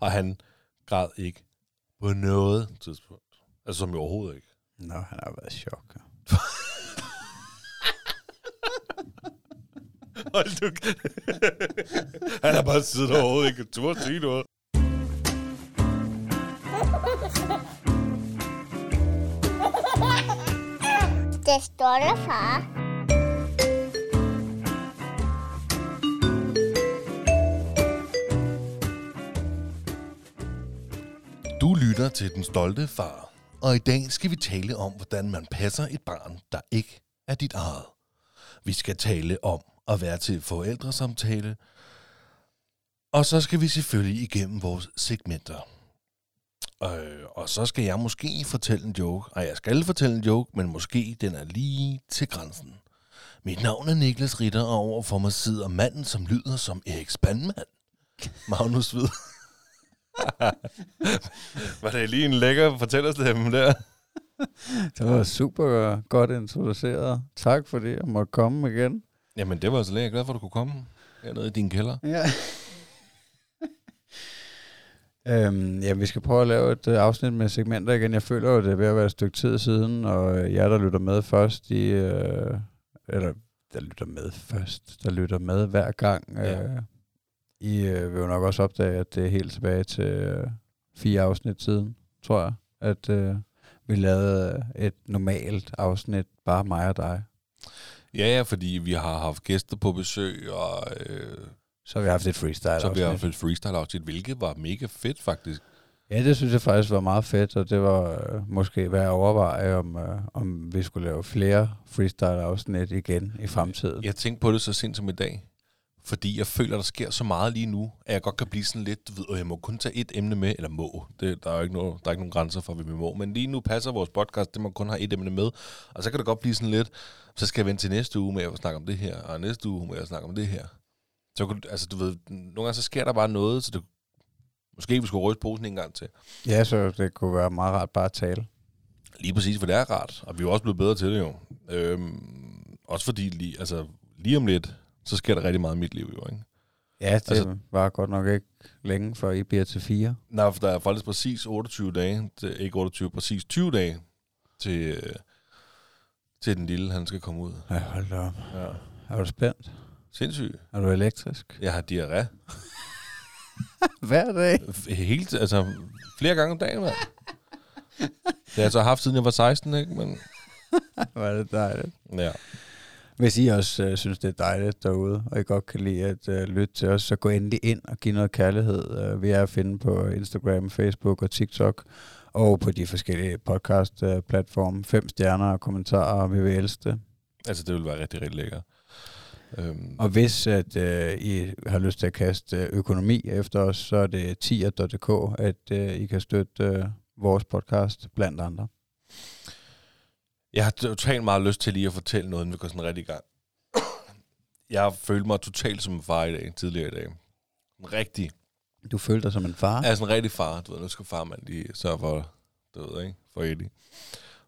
Og han græd ikke på noget tidspunkt. Altså som i overhovedet ikke. Nå, han har været i chok. Hold du Han har bare siddet overhovedet ikke turde sige noget. Det står der, far. Du lytter til Den Stolte Far, og i dag skal vi tale om, hvordan man passer et barn, der ikke er dit eget. Vi skal tale om at være til forældresamtale, og så skal vi selvfølgelig igennem vores segmenter. Øh, og så skal jeg måske fortælle en joke, og jeg skal fortælle en joke, men måske den er lige til grænsen. Mit navn er Niklas Ritter, og overfor mig sidder manden, som lyder som Erik Spandmand. Magnus Hvid. Var det lige en lækker fortællerstemme der? Det var super godt introduceret. Tak fordi jeg måtte komme igen. Jamen, det var så lækkert. glad for, at du kunne komme hernede i din kælder. Ja. øhm, ja, vi skal prøve at lave et uh, afsnit med segmenter igen. Jeg føler jo, det er ved at være et stykke tid siden, og øh, jer, der lytter med først, i, uh, eller der lytter med først, der lytter med hver gang, Ja. I uh, vil jo nok også opdage, at det er helt tilbage til uh, fire afsnit siden, tror jeg, at uh, vi lavede et normalt afsnit, bare mig og dig. Ja, ja, fordi vi har haft gæster på besøg, og øh, Så har vi haft et freestyle så har vi afsnit. haft et freestyle afsnit, hvilket var mega fedt faktisk. Ja, det synes jeg faktisk var meget fedt, og det var øh, måske værd at overveje, om, øh, om vi skulle lave flere freestyle-afsnit igen i fremtiden. Jeg tænkte på det så sent som i dag, fordi jeg føler, der sker så meget lige nu, at jeg godt kan blive sådan lidt, du ved, jeg må kun tage et emne med, eller må. Det, der, er jo ikke noget, der er ikke nogen grænser for, hvad vi må. Men lige nu passer vores podcast, det må kun have et emne med. Og så kan det godt blive sådan lidt, så skal jeg vente til næste uge med at snakke om det her, og næste uge med at snakke om det her. Så kunne- altså, du ved, nogle gange så sker der bare noget, så det, måske vi skulle ryste posen en gang til. Ja, så det kunne være meget rart bare at tale. Lige præcis, for det er rart, og vi er jo også blevet bedre til det jo. Øhm, også fordi, lige, altså, lige om lidt, så sker der rigtig meget i mit liv jo, ikke? Ja, det Altså- var godt nok ikke længe, før I bliver til fire. Nej, for der er faktisk præcis 28 dage, til, ikke 28, præcis 20 dage, til, øh, til den lille, han skal komme ud. Ja, hold da op. Ja. Er du spændt? Sindssygt. Er du elektrisk? Jeg har diarré. Hver dag? Helt, altså, flere gange om dagen, mand. Det har jeg så haft, siden jeg var 16, ikke? Men, Var det dejligt. ja. Hvis I også øh, synes, det er dejligt derude, og I godt kan lide at øh, lytte til os, så gå endelig ind og giv noget kærlighed. Øh, vi er at finde på Instagram, Facebook og TikTok, og på de forskellige podcast-platforme. Fem stjerner og kommentarer, og vi vil elske det. Altså, det vil være rigtig, rigtig lækkert. Øhm, Og hvis at øh, I har lyst til at kaste øh, økonomi efter os, så er det tier.dk, at øh, I kan støtte øh, vores podcast blandt andre. Jeg har totalt meget lyst til lige at fortælle noget, inden vi går sådan rigtig i gang. Jeg har følt mig totalt som en far i dag, tidligere i dag. En rigtig, Du følte dig som en far? altså en rigtig far. Du ved, nu skal farmand lige sørge for, du ved, ikke? For Eddie.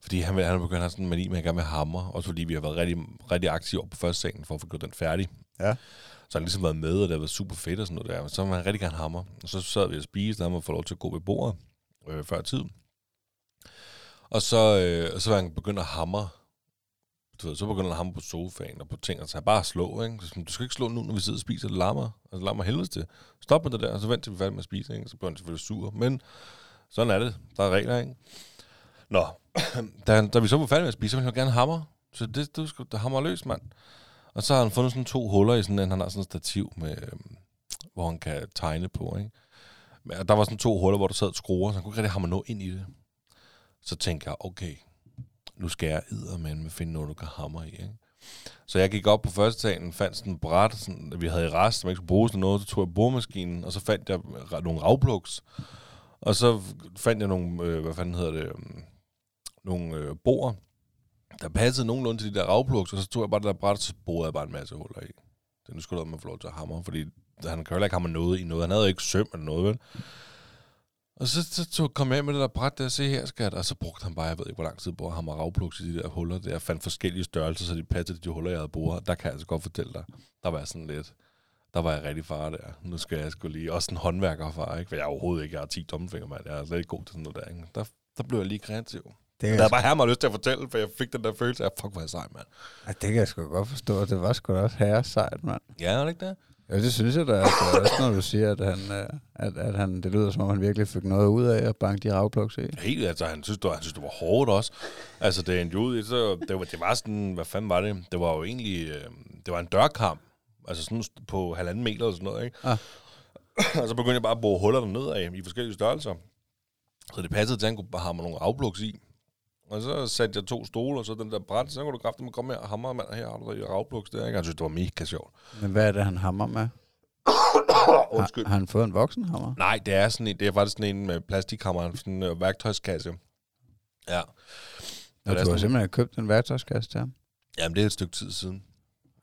Fordi han, han er begyndt at have sådan en mani med, at gerne vil hamre. Også fordi vi har været rigtig, rigtig aktive op på første scenen for at få gjort den færdig. Ja. Så han har ligesom været med, og det har været super fedt og sådan noget der. Så vil han rigtig gerne hamre. Og så sad vi og spiste, og han må få lov til at gå ved bordet øh, før tid. Og så, øh, så var han begyndt at hamre. Du ved, så begynder han at hamre på sofaen og på ting, og så bare slå, ikke? Så du skal ikke slå nu, når vi sidder og spiser, det larmer. Altså, det larmer helvedes til. Stop med det der, og så vent til vi er færdige med at spise, ikke? Så bliver han selvfølgelig sur. Men sådan er det. Der er regler, ikke? Nå, da, da vi så var færdige med at spise, så ville han jo gerne hamre. Så det, du skal da hamre løs, mand. Og så har han fundet sådan to huller i sådan en, han har sådan et stativ, med, øhm, hvor han kan tegne på, ikke? Men der var sådan to huller, hvor der sad skruer, så han kunne ikke rigtig hamre noget ind i det. Så tænkte jeg, okay, nu skal jeg med finde noget, du kan hamre i, ikke? Så jeg gik op på første salen, fandt sådan en bræt, sådan, vi havde i rest, som jeg ikke skulle bruge til noget, så tog jeg boremaskinen, og så fandt jeg nogle ravplugs, og så fandt jeg nogle, øh, hvad fanden hedder det, øh, nogle øh, borer, der passede nogenlunde til de der ravplugs, og så tog jeg bare det der bræt, og så borede jeg bare en masse huller i. Det nu skulle man få lov til at hamre, fordi han kan jo ikke hamre noget i noget. Han havde jo ikke søm eller noget, vel? Og så, så tog, kom jeg med det der bræt der, se her, skat, og så brugte han bare, jeg ved ikke, hvor lang tid på at hamre ravplugs i de der huller der. Jeg fandt forskellige størrelser, så de passede de huller, jeg havde boret. Der kan jeg altså godt fortælle dig, der var sådan lidt, der var jeg rigtig far der. Nu skal jeg skulle lige, også en håndværkerfar, ikke? For jeg er overhovedet ikke, jeg har 10 tommelfingre, mand. Jeg er slet ikke god til sådan noget der, ikke? Der, der blev jeg lige kreativ. Det Der er bare her, mig lyst til at fortælle, for jeg fik den der følelse af, fuck, hvor er jeg sej, mand. Ja, det kan jeg sgu godt forstå. Det var sgu da også herre sejt, mand. Ja, er det ikke det? Ja, det synes jeg da. Altså, også når du siger, at han, øh, at, at han, det lyder som om, han virkelig fik noget ud af at banke de ravplugs i. Helt, altså, han synes, det var, han synes, det var hårdt også. Altså, det endte ud så det var, det var sådan, hvad fanden var det? Det var jo egentlig, øh, det var en dørkamp. Altså sådan på halvanden meter eller sådan noget, ikke? Ah. og så begyndte jeg bare at bore huller derned af i forskellige størrelser. Så det passede til, at han kunne hamre nogle afplugs i. Og så satte jeg to stole, og så den der bræt, så kunne du kraftigt komme her og hamre, mand, her har du der afplugs der, ikke? Han synes, det var mega sjovt. Men hvad er det, han hammer med? Undskyld. Har, har han fået en voksenhammer? Nej, det er, sådan en, det er faktisk sådan en med plastikhammer, sådan en øh, værktøjskasse. Ja. Og det du har sådan- simpelthen købt en værktøjskasse til ham? Jamen, det er et stykke tid siden.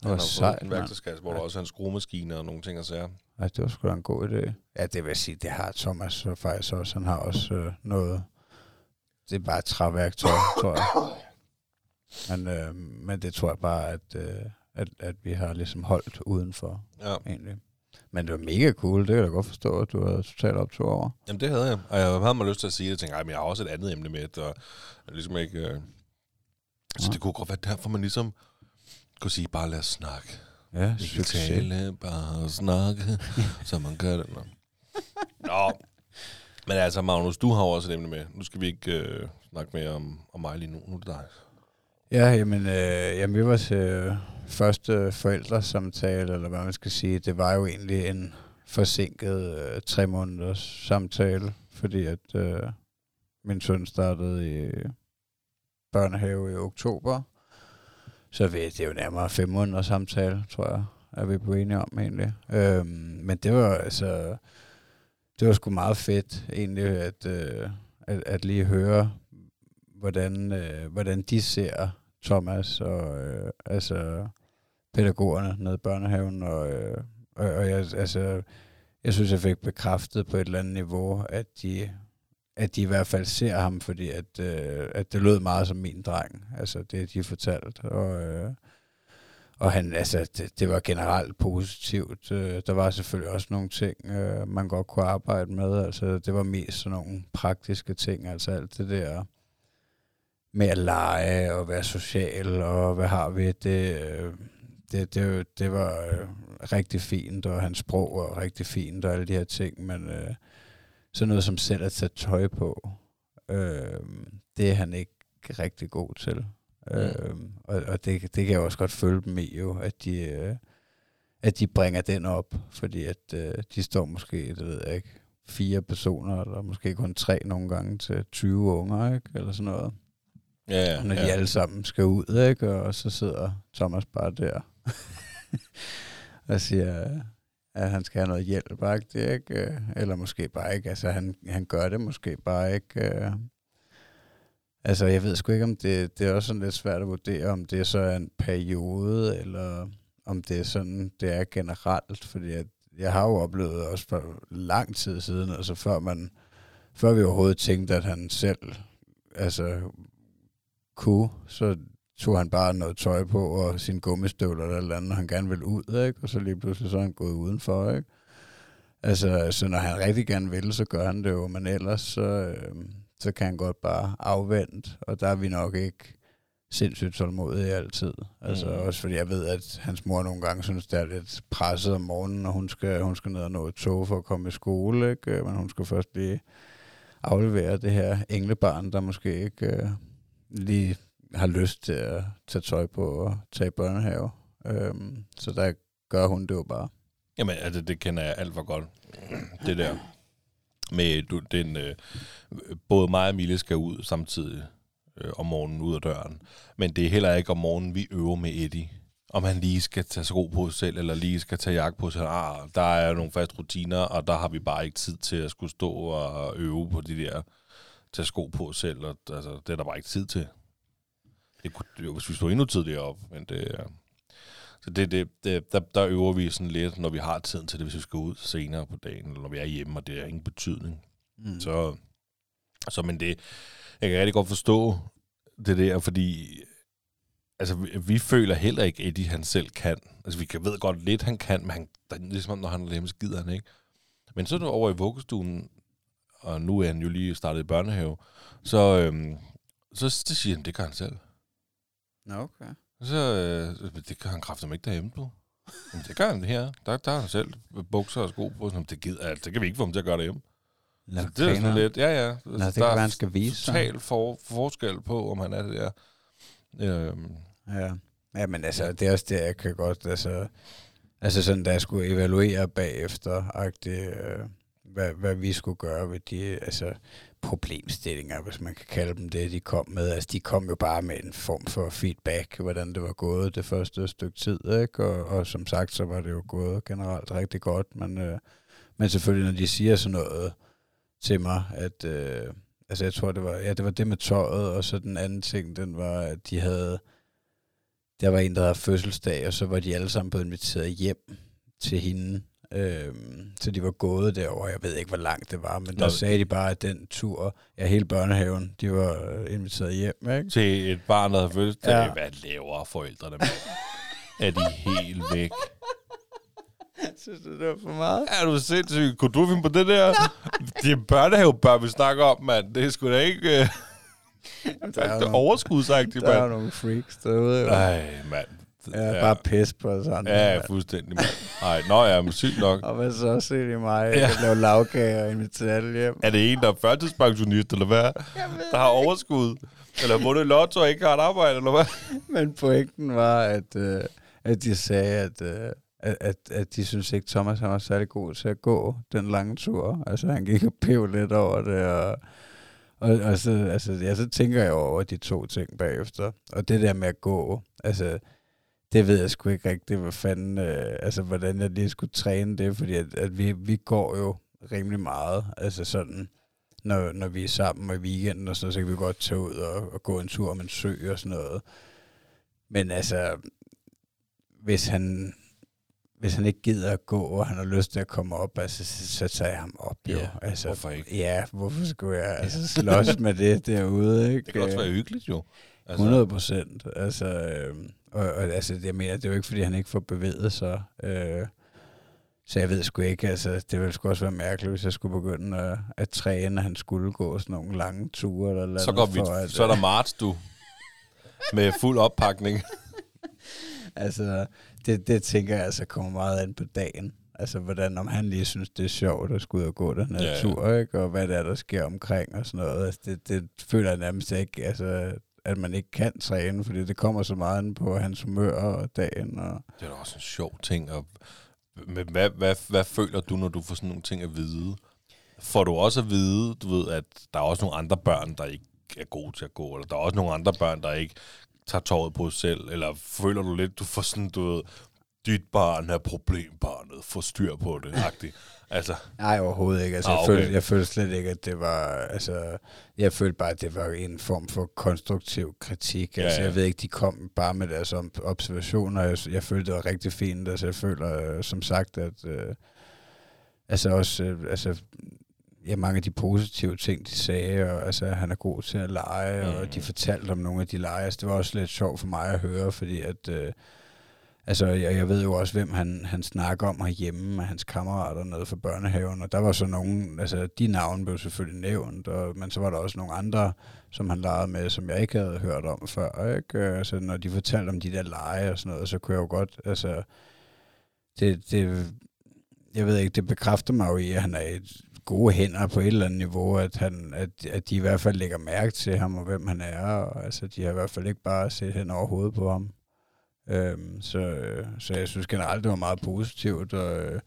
Han har sejt, en værktøjskasse, hvor der også er en skruemaskine og nogle ting og sager. Ej, det var sgu da en god idé. Ja, det vil sige, det har Thomas så faktisk også. Han har også øh, noget... Det er bare et træværktøj, tror jeg. Men, øh, men det tror jeg bare, at, øh, at, at vi har ligesom holdt udenfor, Ja. egentlig. Men det var mega cool, det kan jeg da godt forstå, at du havde totalt op to år. Jamen, det havde jeg. Og jeg havde mig lyst til at sige det. Jeg tænkte, men jeg har også et andet emne med, og ligesom ikke... Øh... Så Nej. det kunne godt være derfor, man ligesom kunne sige, bare lad os snakke. Ja, Vi kan tale, bare snakke, så man gør det. Nå. Nå. Men altså, Magnus, du har jo også et emne med. Nu skal vi ikke øh, snakke mere om, om mig lige nu. Nu er det dig. Ja, jamen, øh, jamen vi var til øh, første forældresamtale, eller hvad man skal sige. Det var jo egentlig en forsinket øh, tre måneders samtale, fordi at øh, min søn startede i børnehave i oktober. Så vi, det er jo nærmere fem måneders samtale, tror jeg, er vi blevet enige om egentlig. Øhm, men det var altså, det var sgu meget fedt egentlig, at, øh, at, at lige høre, hvordan, øh, hvordan de ser Thomas og øh, altså pædagogerne nede i børnehaven. Og, øh, og, og jeg, altså, jeg synes, jeg fik bekræftet på et eller andet niveau, at de, at de i hvert fald ser ham, fordi at, øh, at det lød meget som min dreng, altså det, de fortalte. Og, øh, og han, altså, det, det var generelt positivt. Øh, der var selvfølgelig også nogle ting, øh, man godt kunne arbejde med. Altså, det var mest sådan nogle praktiske ting, altså alt det der med at lege og være social, og hvad har vi, det, øh, det, det, det var rigtig fint, og hans sprog var rigtig fint, og alle de her ting, men øh, sådan noget som selv at tage tøj på, øh, det er han ikke rigtig god til. Mm. Øh, og og det, det kan jeg også godt følge dem i, jo, at de, øh, at de bringer den op, fordi at øh, de står måske, det ved jeg ikke, fire personer, eller måske kun tre nogle gange til 20 unger, ikke? eller sådan noget. Ja, ja. Når de ja. alle sammen skal ud, ikke? og så sidder Thomas bare der og siger, at han skal have noget hjælp, ikke? eller måske bare ikke. Altså, han, han gør det måske bare ikke. Altså, jeg ved sgu ikke, om det, det er også sådan lidt svært at vurdere, om det så er en periode, eller om det er sådan, det er generelt, fordi at jeg har jo oplevet også for lang tid siden, altså før man, før vi overhovedet tænkte, at han selv, altså kunne, så tog han bare noget tøj på og sine gummistøvler eller eller andet, og han gerne ville ud, ikke? og så lige pludselig så er han gået udenfor. Ikke? Altså, så når han rigtig gerne vil, så gør han det jo, men ellers så, øh, så kan han godt bare afvente, og der er vi nok ikke sindssygt tålmodige altid. Altså Mm. også fordi jeg ved, at hans mor nogle gange synes, det er lidt presset om morgenen, når hun skal, hun skal ned og nå et tog for at komme i skole, ikke? men hun skal først lige aflevere det her englebarn, der måske ikke øh, lige har lyst til at tage tøj på og tage børnehave. Øhm, så der gør hun det jo bare. Jamen, altså, det kender jeg alt for godt. Det der med, du, den, øh, både mig og Mille skal ud samtidig øh, om morgenen ud af døren. Men det er heller ikke om morgenen, vi øver med Eddie. Om han lige skal tage sko på selv, eller lige skal tage jakke på sig. Ah, der er nogle faste rutiner, og der har vi bare ikke tid til at skulle stå og øve på de der tage sko på selv. Og, altså, det er der bare ikke tid til. Det kunne, hvis vi stod endnu tidligere op, men det er... Så det, det, det, der, der øver vi sådan lidt, når vi har tiden til det, hvis vi skal ud senere på dagen, eller når vi er hjemme, og det har ingen betydning. Mm. Så, så men det, jeg kan rigtig godt forstå det der, fordi altså, vi, vi føler heller ikke, at Eddie han selv kan. Altså, vi kan ved godt lidt, han kan, men han der, ligesom om, når han er hjemme, så gider han ikke. Men så er du over i vuggestuen, og nu er han jo lige startet i børnehave, så, øhm, så, så siger han, det kan han selv. Nå, okay. Så øh, det kan han kræfter ikke derhjemme på. Jamen, det gør han det her. Der, der har han selv bukser og sko på. Sådan, det, gider, altså, det kan vi ikke få ham til at gøre derhjemme. Nå, Så det er sådan lidt, ja ja. Nå, det kan være, han skal vise total for, forskel på, om han er det der. Øhm, Ja. ja, men altså, det er også det, jeg kan godt, altså, altså sådan, da jeg skulle evaluere bagefter, agtigt, øh, hvad, hvad vi skulle gøre ved de altså, problemstillinger, hvis man kan kalde dem det, de kom med. Altså, de kom jo bare med en form for feedback, hvordan det var gået det første stykke tid, ikke? Og, og som sagt, så var det jo gået generelt rigtig godt, men, øh, men selvfølgelig, når de siger sådan noget til mig, at, øh, altså jeg tror, det var, ja, det var det med tøjet, og så den anden ting, den var, at de havde, der var en, der havde fødselsdag, og så var de alle sammen blevet inviteret hjem til hende. Øhm, så de var gået derover. Jeg ved ikke, hvor langt det var, men der Nå. sagde de bare, at den tur, ja, hele børnehaven, de var øh, inviteret hjem, ikke? til et barn, der har fødselsdag. Ja. Hvad laver forældrene med? er de helt væk? Synes du, det var for meget? Er du sindssyg? Kunne du finde på det der? Det er børnehavebørn, vi snakker om, mand. Det er sgu da ikke... Uh, Der er, det er nogle, overskudsagtigt, der er mand. nogle freaks derude. Nej, mand. Ja, bare pis på sådan. Ja, ja, fuldstændig. Nej, nå ja, men sygt nok. Og hvad så ser de mig, Ja. ja. lave lavkager og invitere alle hjem? Er det en, der er førtidspensionist, eller hvad? Der har overskud? Eller vundet lotto og ikke har et arbejde, eller hvad? Men pointen var, at, øh, at de sagde, at, øh, at, at, at de synes ikke, Thomas han var særlig god til at gå den lange tur. Altså, han gik og pev lidt over det, og, og, og så, altså, ja, så tænker jeg over de to ting bagefter. Og det der med at gå, altså, det ved jeg sgu ikke rigtigt, hvad fanden, øh, altså, hvordan jeg lige skulle træne det, fordi at, at vi, vi går jo rimelig meget, altså sådan, når, når vi er sammen i weekenden og sådan noget, så kan vi godt tage ud og, og gå en tur om en sø og sådan noget. Men altså, hvis han, hvis han ikke gider at gå, og han har lyst til at komme op, altså, så, så tager jeg ham op, jo. Ja, altså, hvorfor ikke? Ja, hvorfor skulle jeg altså, slås med det derude, ikke? Det kan også være hyggeligt, jo. Altså, 100 procent. Altså, øh, og, og altså, jeg mener, det er jo ikke, fordi han ikke får bevæget sig. Øh, så jeg ved sgu ikke, altså, det ville sgu også være mærkeligt, hvis jeg skulle begynde at, at træne, at han skulle gå sådan nogle lange ture. Eller eller så, går vi, for at, så er der marts, du. Med fuld oppakning. Altså, det, det tænker jeg altså kommer meget an på dagen. Altså, hvordan, om han lige synes, det er sjovt at skulle ud og gå den her ja. tur, ikke? Og hvad det er, der sker omkring og sådan noget. Altså, det, det føler jeg nærmest ikke, altså, at man ikke kan træne, fordi det kommer så meget an på hans humør og dagen. Og, Det er da også en sjov ting. Og, men hvad, hvad, hvad føler du, når du får sådan nogle ting at vide? Får du også at vide, du ved, at der er også nogle andre børn, der ikke er gode til at gå, eller der er også nogle andre børn, der ikke tager tåret på sig selv, eller føler du lidt, du får sådan, du ved, dit barn er problembarnet, få styr på det, agtigt. Altså, nej, overhovedet ikke. Altså, Ah, jeg, okay. følte, jeg følte slet ikke, at det var... Altså, jeg følte bare, at det var en form for konstruktiv kritik. Ja, Altså, ja. jeg ved ikke, de kom bare med deres observationer. Jeg, jeg følte, det var rigtig fint. Altså, jeg føler, øh, som sagt, at... Øh, altså også... Øh, altså, ja, mange af de positive ting, de sagde, og altså, han er god til at lege, mm. Mm. og de fortalte om nogle af de lege. Altså, det var også lidt sjovt for mig at høre, fordi at, øh, altså, jeg, jeg ved jo også, hvem han, han snakker om herhjemme med hans kammerater nede fra børnehaven, og der var så nogen, altså de navne blev selvfølgelig nævnt, og, men så var der også nogle andre, som han legede med, som jeg ikke havde hørt om før, ikke? Altså, når de fortalte om de der lege og sådan noget, så kunne jeg jo godt, altså, det, det, jeg ved ikke, det bekræfter mig jo i, at han er et gode hænder på et eller andet niveau, at, han, at, at de i hvert fald lægger mærke til ham, og hvem han er, og altså, de har i hvert fald ikke bare set hen over hovedet på ham. Øhm, så, så jeg synes generelt, det var meget positivt, og øh,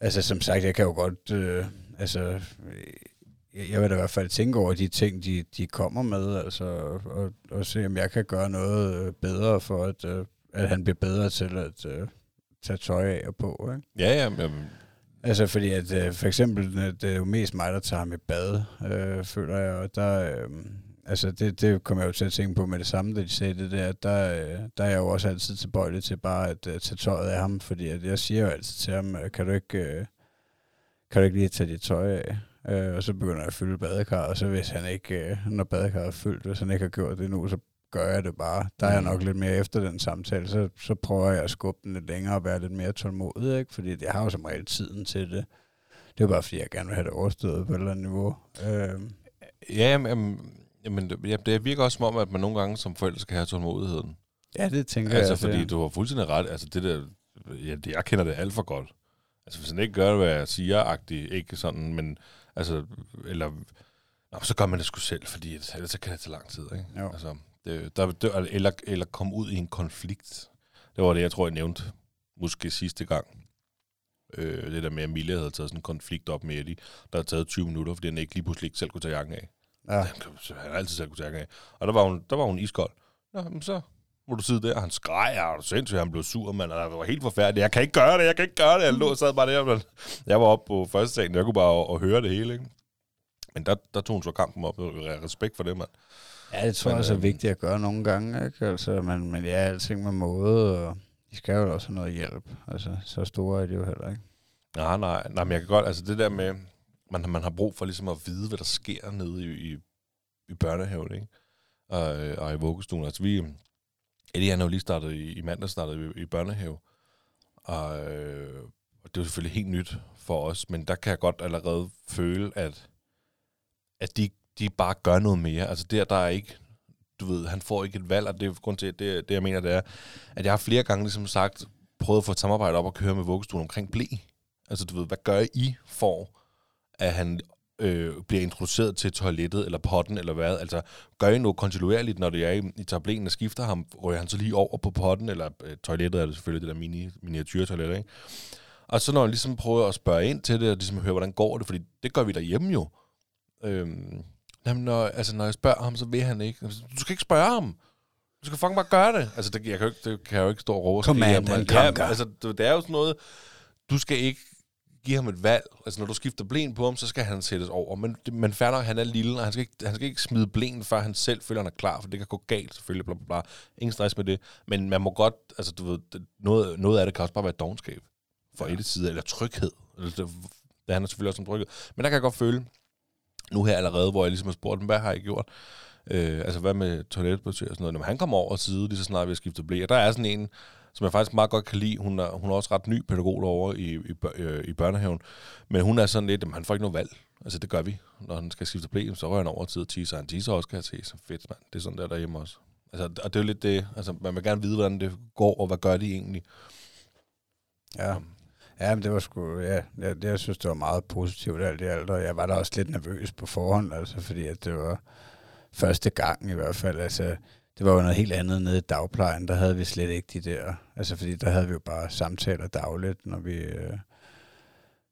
altså som sagt, jeg kan jo godt, øh, altså, jeg, jeg vil da i hvert fald tænke over de ting, de, de kommer med, altså, og, og se, om jeg kan gøre noget øh, bedre for, at, øh, at han bliver bedre til at øh, tage tøj af og på, ikke? ja, ja, jamen, Altså fordi at øh, for eksempel, øh, det er jo mest mig, der tager ham i bad, øh, føler jeg, og der, øh, altså det, det kommer jeg jo til at tænke på med det samme, da de sagde det der, der, øh, der er jeg jo også altid tilbøjelig til bare at øh, tage tøjet af ham, fordi at jeg siger jo altid til ham, øh, kan du ikke, øh, kan du ikke lige tage dit tøj af? Øh, og så begynder jeg at fylde badekarret, og så hvis han ikke, øh, når badekarret er fyldt, hvis han ikke har gjort det nu, så gør jeg det bare. Der er jeg Mm. nok lidt mere efter den samtale, så, så prøver jeg at skubbe den lidt længere og være lidt mere tålmodig, ikke? fordi jeg har jo som regel tiden til det. Det er bare, fordi jeg gerne vil have det overstået på et eller andet niveau. Øhm, Ja, jamen, jamen, ja, det virker også som om, at man nogle gange som forældre skal have tålmodigheden. ja, det tænker Altså, jeg. fordi det. du har fuldstændig ret. Altså, det der, ja, det, jeg kender det alt for godt. Altså, hvis han ikke gør, hvad jeg siger, ikke sådan, men, altså, eller, nå, så gør man det sgu selv, fordi ellers så kan det tage lang tid, ikke? Jo. Altså, det, der, det, eller, eller komme ud i en konflikt. Det var det, jeg tror, jeg nævnte, måske sidste gang. Øh, det der med, at Mille havde taget sådan en konflikt op med Eddie, der havde taget 20 minutter, fordi han ikke lige pludselig ikke selv kunne tage jakken af. Ja. Han, kan- han har altid selv kunne tage af. Og der var hun, der var hun iskold. Nå, men så må du sidde der. Han skreg, og du sindssygt, han blev sur, mand. Og det var helt forfærdeligt. Jeg kan ikke gøre det, jeg kan ikke gøre det. Jeg lå og sad bare der. Men jeg var oppe på første salen, jeg kunne bare og, og høre det hele, ikke? Men der, der tog hun så kampen op. Respekt for det, mand. Ja, det tror Men, jeg også er øhm, vigtigt at gøre nogle gange, ikke? Altså, men, men ja, alting med måde, og de skal jo også have noget hjælp. Altså, så store er de jo heller ikke. Nej, nej, nej, men jeg kan godt, altså det der med, man, man har brug for ligesom at vide, hvad der sker nede i, i, i børnehaven, ikke? Og, øh, og i vuggestuen. Altså vi, Eddie han er jo lige startet i, i mandag startet i, i børnehave, og, øh, og det er jo selvfølgelig helt nyt for os, men der kan jeg godt allerede føle, at, at de, de bare gør noget mere. Altså der, der er ikke, du ved, han får ikke et valg, og det er grund til, at det, det jeg mener, det er, at jeg har flere gange ligesom sagt, prøvet at få et samarbejde op og køre med vuggestuen omkring blæ. Altså, du ved, hvad gør I for, at han øh, bliver introduceret til toilettet, eller potten, eller hvad? Altså, gør I noget kontinuerligt, når det er i, i tablen, og skifter ham, rører han så lige over på potten, eller øh, toilettet er det selvfølgelig det der mini, miniatyrtoilet, ikke? Og så når han ligesom prøver at spørge ind til det, og ligesom høre, hvordan går det, fordi det gør vi derhjemme jo. Øhm, jamen, når, altså, når jeg spørger ham, så vil han ikke. Du skal ikke spørge ham. Du skal fucking bare gøre det. Altså, det, jeg kan jo ikke, det kan jeg jo ikke stå og råbe and Ja, conquer. altså, det, det er jo sådan noget, du skal ikke give ham et valg. Altså, når du skifter blæn på ham, så skal han sættes over. Men, men fair nok, han er lille, og han skal, ikke, han skal ikke smide blæn, før han selv føler, han er klar, for det kan gå galt, selvfølgelig, bla, bla, bla. Ingen stress med det. Men man må godt, altså, du ved, noget, noget af det kan også bare være dogenskab for ja. et side, eller tryghed. Altså, det, det handler selvfølgelig også om tryghed. Men der kan jeg godt føle, nu her allerede, hvor jeg ligesom har spurgt dem, hvad har I gjort? Øh, altså, hvad med toiletbesøg og sådan noget? Når han kommer over og side, lige så snart vi har skiftet blæ. Og der er sådan en, som jeg faktisk meget godt kan lide. Hun er, hun er også ret ny pædagog derovre i, i, øh, i børnehaven. Men hun er sådan lidt, at han får ikke noget valg. Altså, det gør vi. Når han skal skifte blæ, så rører han over tid og teaser. Han teaser også, kan jeg se. Så fedt, mand. Det er sådan der derhjemme også. Altså, og det er jo lidt det. Altså, man vil gerne vide, hvordan det går, og hvad gør de egentlig. Ja. Ja, men det var sgu, ja, jeg, jeg synes, det var meget positivt alt i alt, og jeg var da også lidt nervøs på forhånd, altså, fordi at det var første gang i hvert fald, altså, det var jo noget helt andet nede i dagplejen, der havde vi slet ikke de der, altså, fordi der havde vi jo bare samtaler dagligt, når vi, øh,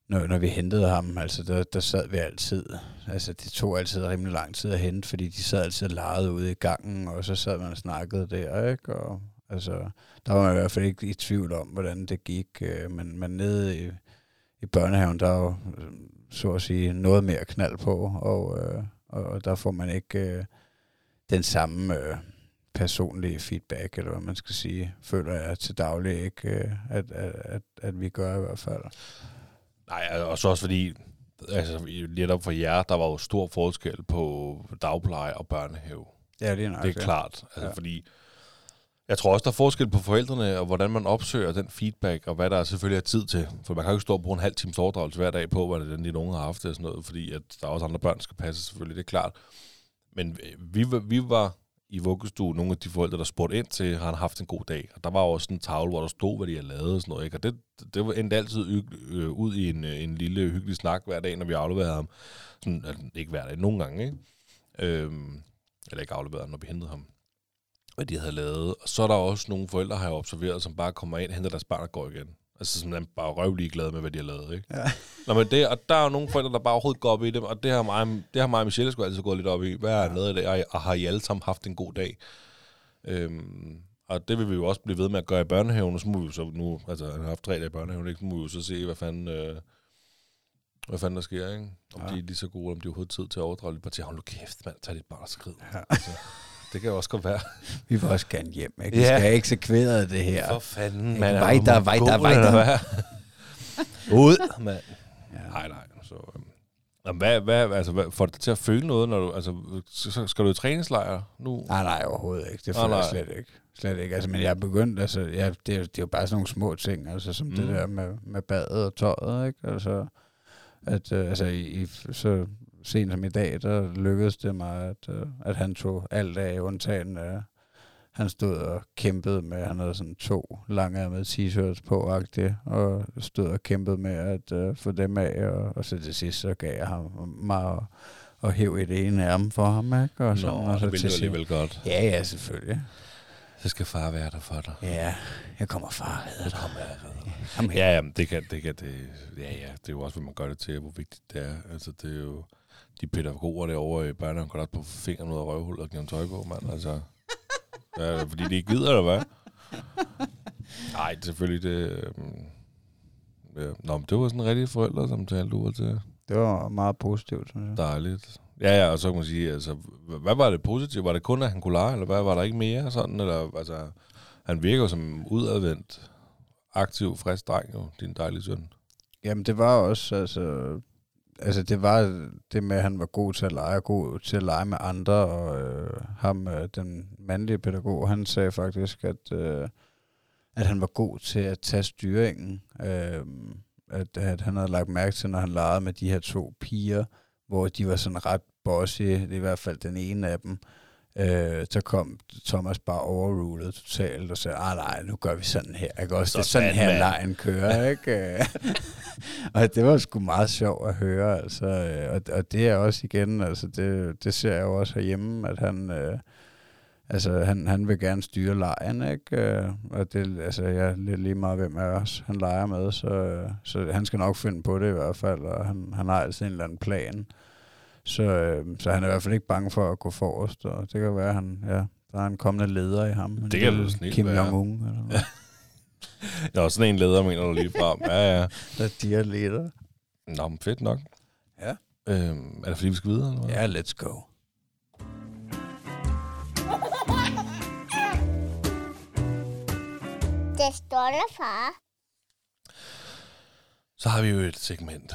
når, når vi hentede ham, altså, der, der sad vi altid, altså, det tog altid rimelig lang tid at hente, fordi de sad altid og legede ude i gangen, og så sad man og snakkede der, ikke, og altså, der var man i hvert fald ikke i tvivl om, hvordan det gik. Øh, men, men nede i, i børnehaven, der er jo, øh, så at sige, noget mere knald på, og, øh, og, og der får man ikke øh, den samme øh, personlige feedback, eller hvad man skal sige, føler jeg til daglig ikke, øh, at, at, at, at vi gør i hvert fald. Nej, og så også fordi, altså, netop for jer, der var jo stor forskel på dagpleje og børnehave. Ja, det er nok Det er klart. Altså, Ja. ja. Fordi jeg tror også, der er forskel på forældrene, og hvordan man opsøger den feedback, og hvad der selvfølgelig er tid til. For man kan jo ikke stå og bruge en halv times overdragelse hver dag på, hvordan dine unge har haft det og sådan noget, fordi at der er også andre børn, der skal passe selvfølgelig, det er klart. Men vi, var- vi var i vuggestuen, nogle af de forældre, der spurgte ind til, har han haft en god dag? Og der var også en tavle, hvor der stod, hvad de havde lavet og sådan noget. Ikke? Og det, det var endte altid øh, ud i en, øh, en lille hyggelig snak hver dag, når vi afleverede ham. Sådan, altså, ikke hver dag, nogle gange, ikke? Øhm, eller ikke afleverede ham, når vi hentede ham hvad de havde lavet. Og så er der også nogle forældre, har jeg observeret, som bare kommer ind, henter deres barn og går igen. Altså sådan bare røvlig glade med, hvad de har lavet, ikke? Ja. Nå, men det, og der er jo nogle forældre, der bare overhovedet går op i det, og det har mig, det har mig og Michelle sgu altid gået lidt op i. Hvad er noget af det, og- og har I alle sammen haft en god dag? Øhm, og det vil vi jo også blive ved med at gøre i børnehaven, og så må vi jo så nu, altså han har haft tre dage i børnehaven, ikke? så må vi jo så se, hvad fanden, øh, hvad fanden der sker, ikke? Om Ja. de er lige så gode, om de har tid til at overdrage lidt parti. Hold nu kæft, mand, tag dit barn og skrid. Ja. Altså, det kan også godt være. Vi vil også gerne hjem, ikke? Vi Ja. skal have eksekveret det her. For fanden, man. er jo vejder, mongol, vejder. eller hvad? Ud, mand. Ja. Nej, nej. Så, øhm, Jamen, hvad, hvad, altså, hvad, får det til at føle noget, når du, altså, så, skal du i træningslejr nu? Nej, nej, overhovedet ikke. Det Nej, føler jeg nej. slet ikke. Slet ikke. Altså, men jeg er begyndt, altså, ja, det, det er jo bare sådan nogle små ting, altså, som mm. det der med, med badet og tøjet, ikke? Altså, at, øh, altså, i, i, så sent som i dag, der lykkedes det mig, at, øh, at han tog alt af, undtagen, øh, han stod og kæmpede med, han havde sådan to langærmede t-shirts på, og stod og kæmpede med at øh, få dem af, og, og så til sidst, så gav jeg ham mig og, og hæv i det ene ærme for ham, ikke? Og, sådan, Nå, og så det vil til du sidst- alligevel godt. Ja, ja, selvfølgelig. Så skal far være der for dig. Ja, jeg kommer far redder dig. kommer jeg redder her. Ja, ja, det kan, det kan, det, ja, ja, det er jo også, hvad man gør det til, hvor vigtigt det er. Altså, det er jo, de pædagoger derovre i børnehaven går på fingeren ud af røvhullet og giver dem tøj på, mand. Altså, ja, fordi de ikke gider, eller hvad? Nej, selvfølgelig, det... øhm, Ja. Nå, men det var sådan en rigtig forældresamtale, du var til. Det var meget positivt, synes jeg. Dejligt. Ja, ja, og så kan man sige, altså, hvad var det positive? Var det kun, at han kunne lege, eller hvad? Var der ikke mere sådan? Eller, altså, han virker som udadvendt, aktiv, frisk dreng, jo, din dejlige søn. Jamen, det var også, altså... Altså, det var det med, at han var god til at lege, god til at lege med andre, og øh, ham, øh, den mandlige pædagog, han sagde faktisk, at, øh, at han var god til at tage styringen. Øh, at, at han havde lagt mærke til, når han legede med de her to piger, hvor de var sådan ret bossy, det er i hvert fald den ene af dem, øh, så kom Thomas bare overrulet totalt og sagde, ah nej, nu gør vi sådan her, ikke også? Det er sådan her, mand." lejen kører, ikke? og det var sgu meget sjovt at høre, altså, øh, og, og det er også igen, altså, det, det ser jeg jo også herhjemme, at han, øh, altså, han, han vil gerne styre lejen, ikke? Øh, og det, altså, jeg er lidt lige meget, hvem af os han leger med, så, øh, så han skal nok finde på det i hvert fald, og han, han har altid en eller anden plan. Så, øh, så han er i hvert fald ikke bange for at gå forrest, og det kan være, at han, ja, der er en kommende leder i ham. Det kan da snilt Kim. Jong-un, eller noget. Ja, og sådan en leder, mener du lige frem. Ja, ja. der er de her leder. Nå, men fedt nok. Ja. Øhm, er det fordi, vi skal videre? Eller hvad? Ja, let's go. Det stolte far. Så har vi jo et segment.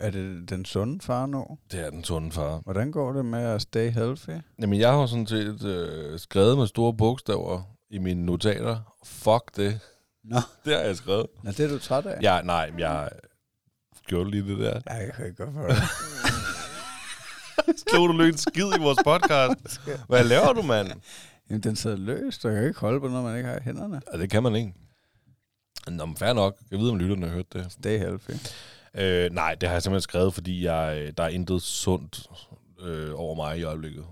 Er det den sunde far nu? Det er den sunde far. Hvordan går det med at stay healthy? Jamen, jeg har sådan set øh, skrevet med store bogstaver i mine notater. Fuck det. Nå, Det har jeg skrevet. Nå det er du træt af? Ja, nej, jeg gjorde lige det der. Ja, jeg kan ikke godt for det. Slog du en skid i vores podcast? Hvad laver du, mand? Jamen, den sidder løst, og jeg kan ikke holde på noget, man ikke har i hænderne. Ja, det kan man ikke. Nå, men fair nok. Jeg ved, om lytterne har hørt det. Stay healthy. Øh, nej, det har jeg simpelthen skrevet, fordi jeg, øh, der er intet sundt øh, over mig i øjeblikket.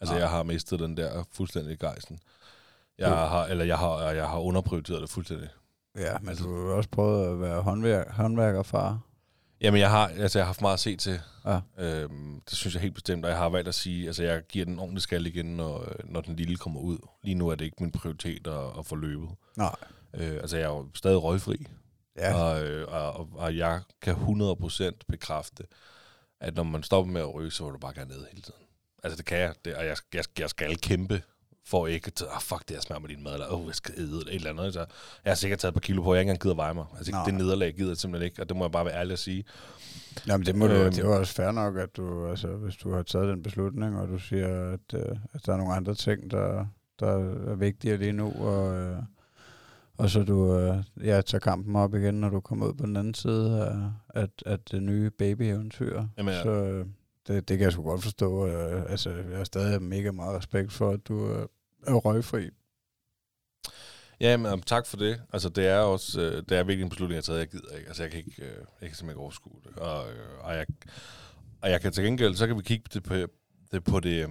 Altså, Nej. jeg har mistet den der fuldstændig gejsten. Jeg Jo. har, eller jeg har, jeg har underprioriteret det fuldstændig. Ja, men du har også prøvet at være håndværk, håndværkerfar. Jamen, jeg har, altså, jeg har haft meget at se til. Ja. Øhm, det synes jeg helt bestemt, og jeg har valgt at sige, altså, jeg giver den ordentlig skal igen, når, øh, når den lille kommer ud. Lige nu er det ikke min prioritet at, at få løbet. Nej. Øh, altså, jeg er jo stadig røgfri. Ja, Og, øh, og, og, og jeg kan 100% bekræfte, at når man stopper med at ryge, så vil du bare gerne ned hele tiden. Altså det kan jeg, det, og jeg, jeg, jeg skal kæmpe for ikke at ah, fuck det, jeg smager med din mad, eller oh, jeg skal æde eller et eller andet. Så jeg har sikkert taget et par kilo på, jeg ikke engang gider veje mig. Altså Nej. det nederlag gider jeg simpelthen ikke, og det må jeg bare være ærlig at sige. Jamen, det, må du, Øhm. det er jo også fair nok, at du, altså, hvis du har taget den beslutning, og du siger, at, øh, at der er nogle andre ting, der, der er vigtigere lige nu, og, øh, og så du øh, ja, tager kampen op igen, når du kommer ud på den anden side af at, at det nye babyeventyr. Jamen, ja. Så øh, det, det kan jeg sgu godt forstå. Øh, altså, jeg har stadig mega meget respekt for, at du øh, er røgfri. Ja, men tak for det. Altså, det er også, øh, det er virkelig en beslutning, jeg har taget. Jeg gider ikke. Altså, jeg kan ikke, øh, jeg kan simpelthen ikke overskue det. Og, øh, og, jeg, og jeg kan til gengæld, så kan vi kigge det på det, på det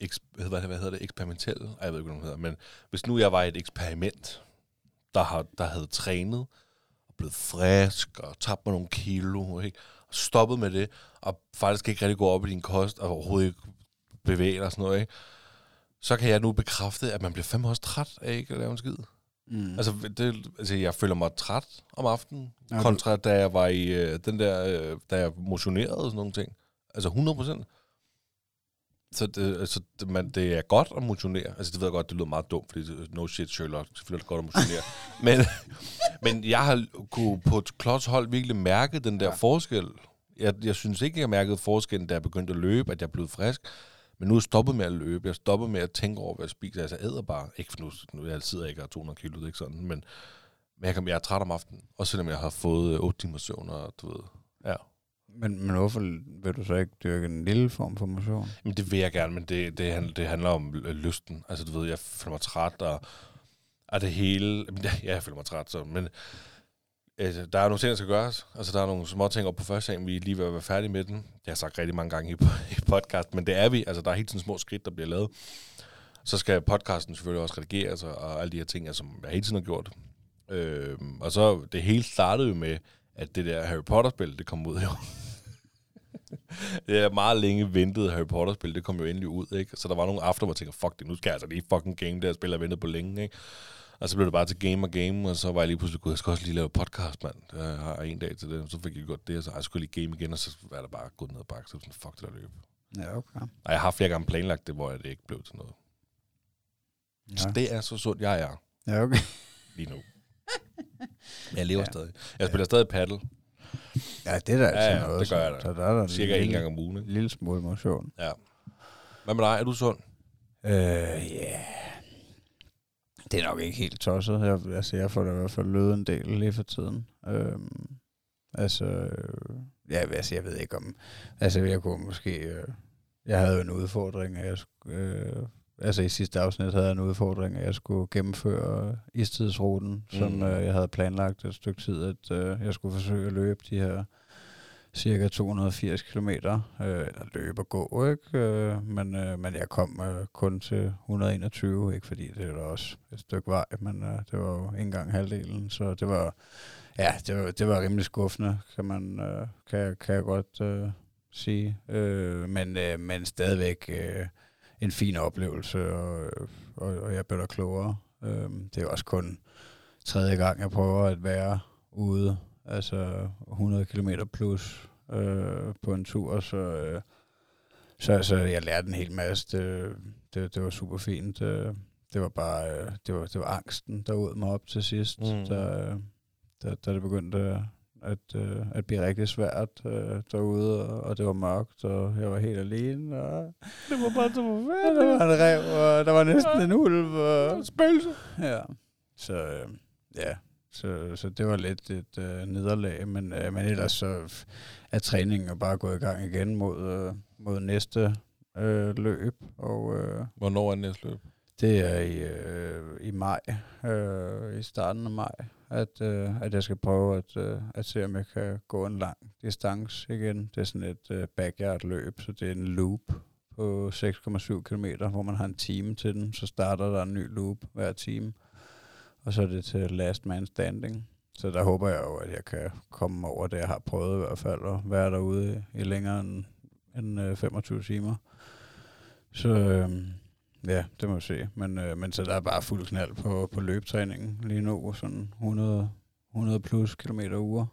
eks, hvad, hedder det, hvad hedder det, eksperimentelle? Ej, jeg ved ikke, hvad det hedder. Men hvis nu jeg var et eksperiment, der, har, der havde trænet, og blevet frisk, og tabt mig nogle kilo, ikke? og stoppet med det, og faktisk ikke rigtig gå op i din kost, og overhovedet ikke bevæge dig og sådan noget, ikke? så kan jeg nu bekræfte, at man bliver fandme også træt af ikke at lave en skid. Mm. Altså, det, altså, jeg føler mig træt om aftenen, kontra da jeg var i øh, den der, øh, da jeg motionerede og sådan nogle ting. Altså 100 procent. Så det, altså, det, man, det er godt at motionere. Altså, det ved jeg godt, det lyder meget dumt, fordi det- no shit, Sherlock, selvfølgelig er det godt at motionere. men, men jeg har kunne på et klodshold virkelig mærke den der Ja. forskel. jeg, jeg synes ikke, jeg mærkede forskellen, da jeg begyndte at løbe, at jeg blev frisk. Men nu er jeg stoppet med at løbe. Jeg er stoppet med at tænke over, hvad jeg spiser. Altså, jeg æder bare. Ikke for nu, nu jeg sidder ikke og har 200 kilo, det er ikke sådan. Men, men jeg, kan, jeg er træt om aftenen. Også selvom jeg har fået 8 timers søvn, og du ved. Ja. Men, men hvorfor vil du så ikke dyrke en lille form for motion? Men det vil jeg gerne, men det, det, handler, det handler om lysten. Altså, du ved, jeg føler mig træt, og, og det hele... Ja, jeg føler mig træt, så, men øh, der er nogle ting, der skal gøres. Altså, der er nogle små ting op på første vi er lige ved at være færdige med den. Det har jeg sagt rigtig mange gange i, i podcast, men det er vi. Altså, der er helt sådan små skridt, der bliver lavet. Så skal podcasten selvfølgelig også redigeres, og, og alle de her ting, som jeg hele tiden har gjort. Øh, og så, det hele startede jo med, at det der Harry Potter-spil, det kom ud jo. det er meget længe ventet Harry Potter-spil, det kom jo endelig ud, ikke? Så der var nogle aftener, hvor jeg tænkte, fuck det, nu skal jeg altså lige fucking game, der spiller jeg ventet på længe, ikke? Og så blev det bare til game og game, og så var jeg lige pludselig, gud, jeg skal også lige lave podcast, mand. Jeg har en dag til det, så fik jeg gjort det, og så jeg skulle lige game igen, og så var der bare gået ned og bakke, så sådan, fuck det der løb. Ja, okay. Og jeg har flere gange planlagt det, hvor det ikke blev til noget. Ja. Så det er så sundt, jeg er Ja, okay. lige nu. Jeg lever Ja. ja. stadig. Jeg spiller stadig paddle, Ja, det er da altså Ja, ja, noget. det gør jeg da. Så der er der cirka en gang om ugen. En Ikke? lille smule motion. Ja. Hvad med dig? Er du sund? Øh, ja. Det er nok ikke helt tosset. Jeg, altså, jeg får da i hvert fald løbet en del lige for tiden. Øhm, altså, ja, altså, jeg ved ikke om... Altså, jeg kunne måske... Øh, jeg havde jo en udfordring, at jeg skulle... Øh, altså, i sidste afsnit havde jeg en udfordring, at jeg skulle gennemføre istidsruten, mm. som øh, jeg havde planlagt et stykke tid, at øh, jeg skulle forsøge at løbe de her cirka 280 km, øh, løbe og gå, ikke? Øh, men, øh, men jeg kom øh, kun til 121, ikke fordi det var også et stykke vej, men øh, det var jo ikke engang halvdelen, så det var, ja, det var, det var rimelig skuffende, kan man, øh, kan, kan jeg godt øh, sige, øh, men, øh, men stadigvæk øh, en fin oplevelse, og, og, og jeg blev da klogere. Øh, det er også kun tredje gang, jeg prøver at være ude, altså 100 km plus øh, på en tur, så, øh, så, så jeg lærte en hel masse. Det, det, det var super fint. Det, det var bare øh, det var, det var angsten, der ud mig op til sidst, mm. Da, da, da det begyndte at, øh, at blive rigtig svært øh, derude, og, og det var mørkt, og jeg var helt alene, og Det var bare så og der var en rev, og der var næsten en ulv. Og... Spøgelse. Ja. Så øh, ja, så, så det var lidt et øh, nederlag, men, øh, men ellers så er træningen bare gået i gang igen mod, øh, mod næste øh, løb, og øh, Hvornår er næste løb? det er i, øh, i maj, øh, i starten af maj, at, øh, at jeg skal prøve at, øh, at se, om jeg kan gå en lang distance igen. Det er sådan et øh, backyard-løb, så det er en loop på 6,7 km, hvor man har en time til den. Så starter der en ny loop hver time, og så er det til last man standing. Så der håber jeg jo, at jeg kan komme over det, jeg har prøvet i hvert fald, og være derude i, længere end, end øh, 25 timer. Så øh, ja, det må vi se. Men, øh, men så der er bare fuld knald på, på løbetræningen lige nu, sådan 100, 100 plus kilometer uger.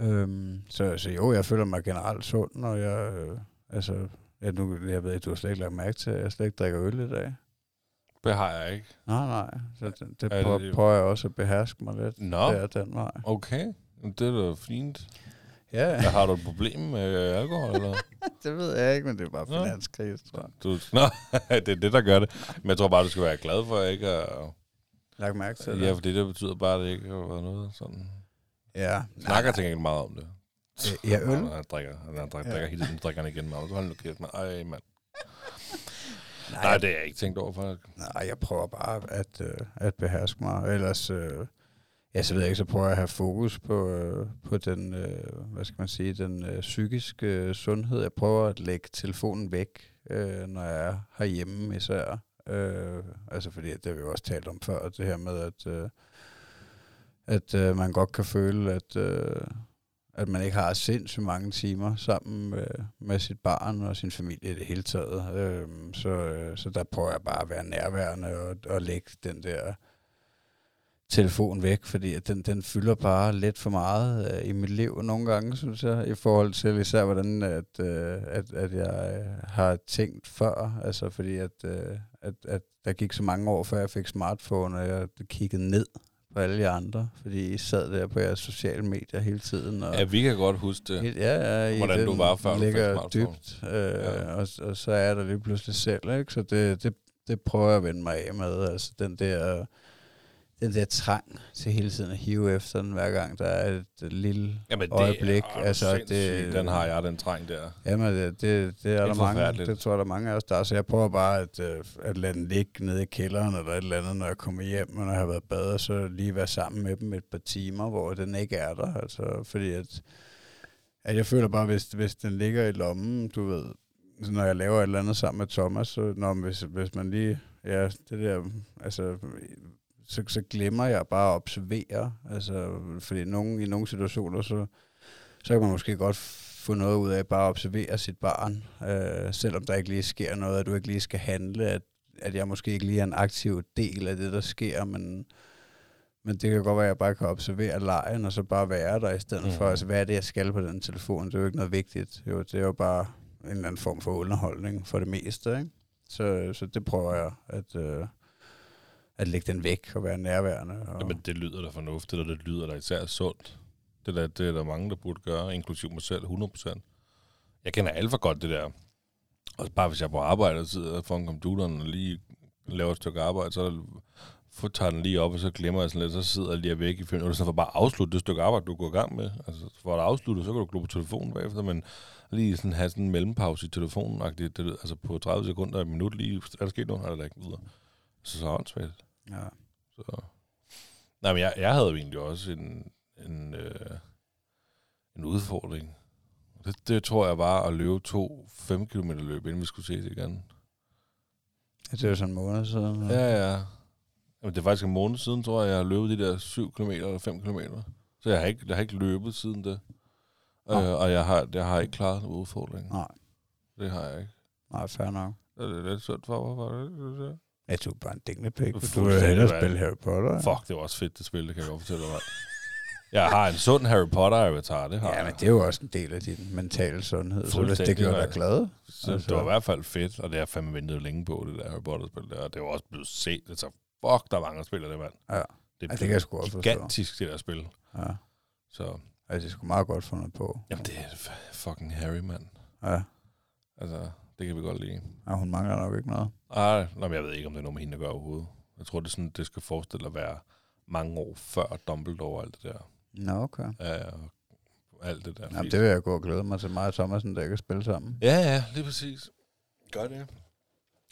Øhm, så, så jo, jeg føler mig generelt sund, og jeg, øh, altså, ja, nu, jeg ved ikke, du har slet ikke lagt mærke til, at jeg slet ikke drikker øl i dag. Det har jeg ikke. Nej, nej. Så det, det Er prøver, det- prøver jeg også at beherske mig lidt. Nå, Det er den vej. okay. Det er da fint. Ja, Ja, har du et problem med alkohol, eller? det ved jeg ikke, men det er bare Nå. finanskrise, tror jeg. Du, nå, det er det, der gør det. Men jeg tror bare, du skal være glad for, ikke? Og, Lagt mærke til det. ja, for det der betyder bare, at det ikke har været noget sådan... ja. Snakker tænker ikke meget om det. Øh, Ja, øl. Nej, Han drikker, han drikker, Ja. drikker hele tiden, drikker han igen. Og hold nu kæft, man. Ej, mand. Nej, det har jeg ikke tænkt over for. Nej, jeg prøver bare at, øh, at beherske mig. Ellers, øh, ja, så ved jeg ikke, så prøver jeg at have fokus på, øh, på den, øh, hvad skal man sige, den øh, psykiske øh, sundhed. Jeg prøver at lægge telefonen væk, øh, når jeg er herhjemme især. Øh, altså fordi, det har vi jo også talt om før, det her med, at, øh, at øh, man godt kan føle, at, øh, at man ikke har sindssygt mange timer sammen med, med sit barn og sin familie i det hele taget. Øh, så, øh, så der prøver jeg bare at være nærværende og, og lægge den der telefon væk, fordi at den, den fylder bare lidt for meget øh, i mit liv nogle gange, synes jeg, i forhold til især hvordan at, øh, at, at jeg øh, har tænkt før, altså fordi at, øh, at, at der gik så mange år, før jeg fik smartphone, og jeg kiggede ned på alle jer andre, fordi I sad der på jeres sociale medier hele tiden. Og Ja, vi kan godt huske det. Helt, ja, ja, Hvordan du var, før du ligger smartphone. dybt, øh, Ja. og, og så er der lige pludselig selv, ikke? Så det, det, det prøver jeg at vende mig af med, altså den der, den der trang til hele tiden at hive efter den, hver gang der er et lille Jamen, øjeblik. er, altså, det, det, den har jeg, den træng der. Jamen, det, det, det er Helt der mange, det tror jeg, der er mange af os, der er. Så jeg prøver bare at, øh, at lade den ligge nede i kælderen eller et eller andet, når jeg kommer hjem, og når jeg har været badet, så lige være sammen med dem et par timer, hvor den ikke er der. Altså, fordi at, at jeg føler bare, hvis, hvis den ligger i lommen, du ved, så når jeg laver et eller andet sammen med Thomas, så når, hvis, hvis man lige, ja, det der, altså, så, så glemmer jeg bare at observere, altså, fordi nogen, i nogle situationer, så, så kan man måske godt få noget ud af bare at observere sit barn, øh, selvom der ikke lige sker noget, at du ikke lige skal handle, at, at jeg måske ikke lige er en aktiv del af det, der sker, men, men det kan godt være, at jeg bare kan observere lejen, og så bare være der i stedet mm. for, altså hvad er det, jeg skal på den telefon? Det er jo ikke noget vigtigt. Jo, det er jo bare en eller anden form for underholdning for det meste, ikke? Så, så det prøver jeg at, øh, at lægge den væk og være nærværende. Og, Jamen, det lyder da fornuftigt, og det lyder da især sundt. Det, der, det er der mange, der burde gøre, inklusiv mig selv, 100%. Jeg kender alt for godt det der. Og bare hvis jeg er på arbejde og sidder foran computeren og lige laver et stykke arbejde, så for, tager den lige op, og så glemmer jeg sådan lidt, så sidder jeg lige væk i fem minutter, så for bare afslutte det stykke arbejde, du går i gang med. Altså, for at afslutte, så kan du glo på telefonen bagefter, men lige sådan have sådan en mellempause i telefonen, det, det, altså på 30 sekunder, et minut lige, er der sket noget, eller der ikke videre. Så så åndssvagt ja. Så. Nej, men jeg, jeg havde jo egentlig også en, en, øh, en udfordring. Det, det tror jeg var at løbe to 5 km løb, inden vi skulle ses igen. Det er jo sådan en måned siden. Ja, ja. Jamen, det er faktisk en måned siden, tror jeg, jeg har løbet de der 7 km eller 5 km. Så jeg har ikke, jeg har ikke løbet siden det. Nå. Øh, og jeg har, jeg har ikke klaret en udfordring. Nej, Det har jeg ikke. nej, fair nok. Det er lidt synd for mig. Jeg tog bare en dinglepæk, for du vil Fuldstændig, hellere spille Harry Potter. ja. Fuck, det var også fedt, det spil, det kan jeg godt fortælle dig. Jeg har en sund Harry Potter-avatar, det har Ja, men det er jo også en del af din mentale sundhed, så hvis det gør dig glad. Så Altså- det var i hvert fald fedt, og det har jeg fandme ventet længe på, det der Harry Potter-spil der. Og det var også blevet set. Det så fuck, der er mange, der spiller det, mand. Ja, Det ja er det kan jeg sgu godt forstå. gigantisk, det der spil. Ja, Så, altså det er sgu meget godt fundet på. jamen det er fucking Harry, mand. Ja, Altså, det kan vi godt lide. og hun mangler nok ikke noget. Ej, nå, men jeg ved ikke, om det er noget med hende at gøre overhovedet. Jeg tror, det, er sådan, det skal forestille at være mange år før Dumbledore og alt det der. Nå, okay. Ja, og alt det der. Jamen, det vil jeg gå og glæde mig til mig og Thomasen, der kan spille sammen. Ja, ja, lige præcis. Gør det.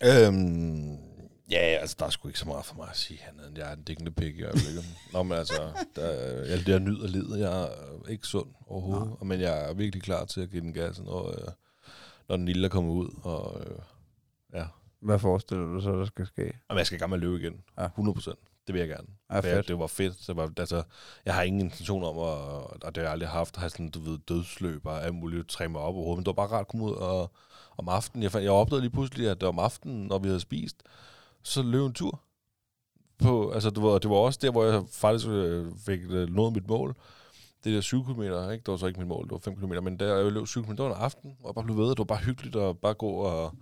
Øhm, ja, altså, der er sgu ikke så meget for mig at sige, andet end jeg er en dækkende pik i øjeblikket. Nå, men altså, der, jeg, jeg nyder livet. Jeg er ikke sund overhovedet, men jeg er virkelig klar til at give den gas, når, øh, når den lille kommer ud. Og, øh, ja. Hvad forestiller du så, der skal ske? Og jeg skal i gang med at løbe igen. Ja. 100 procent. Det vil jeg gerne. Ja, For jeg, fedt. det var fedt. Det var, altså, jeg har ingen intention om, at, og det har jeg aldrig haft, at have sådan, du ved, dødsløb og alt muligt, træne mig op overhovedet. Men det var bare rart at komme ud og, om aftenen. Jeg, fandt, jeg opdagede lige pludselig, at om aftenen, når vi havde spist, så løb en tur. På, altså, det, var, det var også der, hvor jeg faktisk øh, fik øh, nået mit mål. Det der 7 km, ikke? det var så ikke mit mål, det var 5 km, men der jeg løb 7 km, en aften, hvor jeg bare blev ved, det var bare hyggeligt at bare gå og,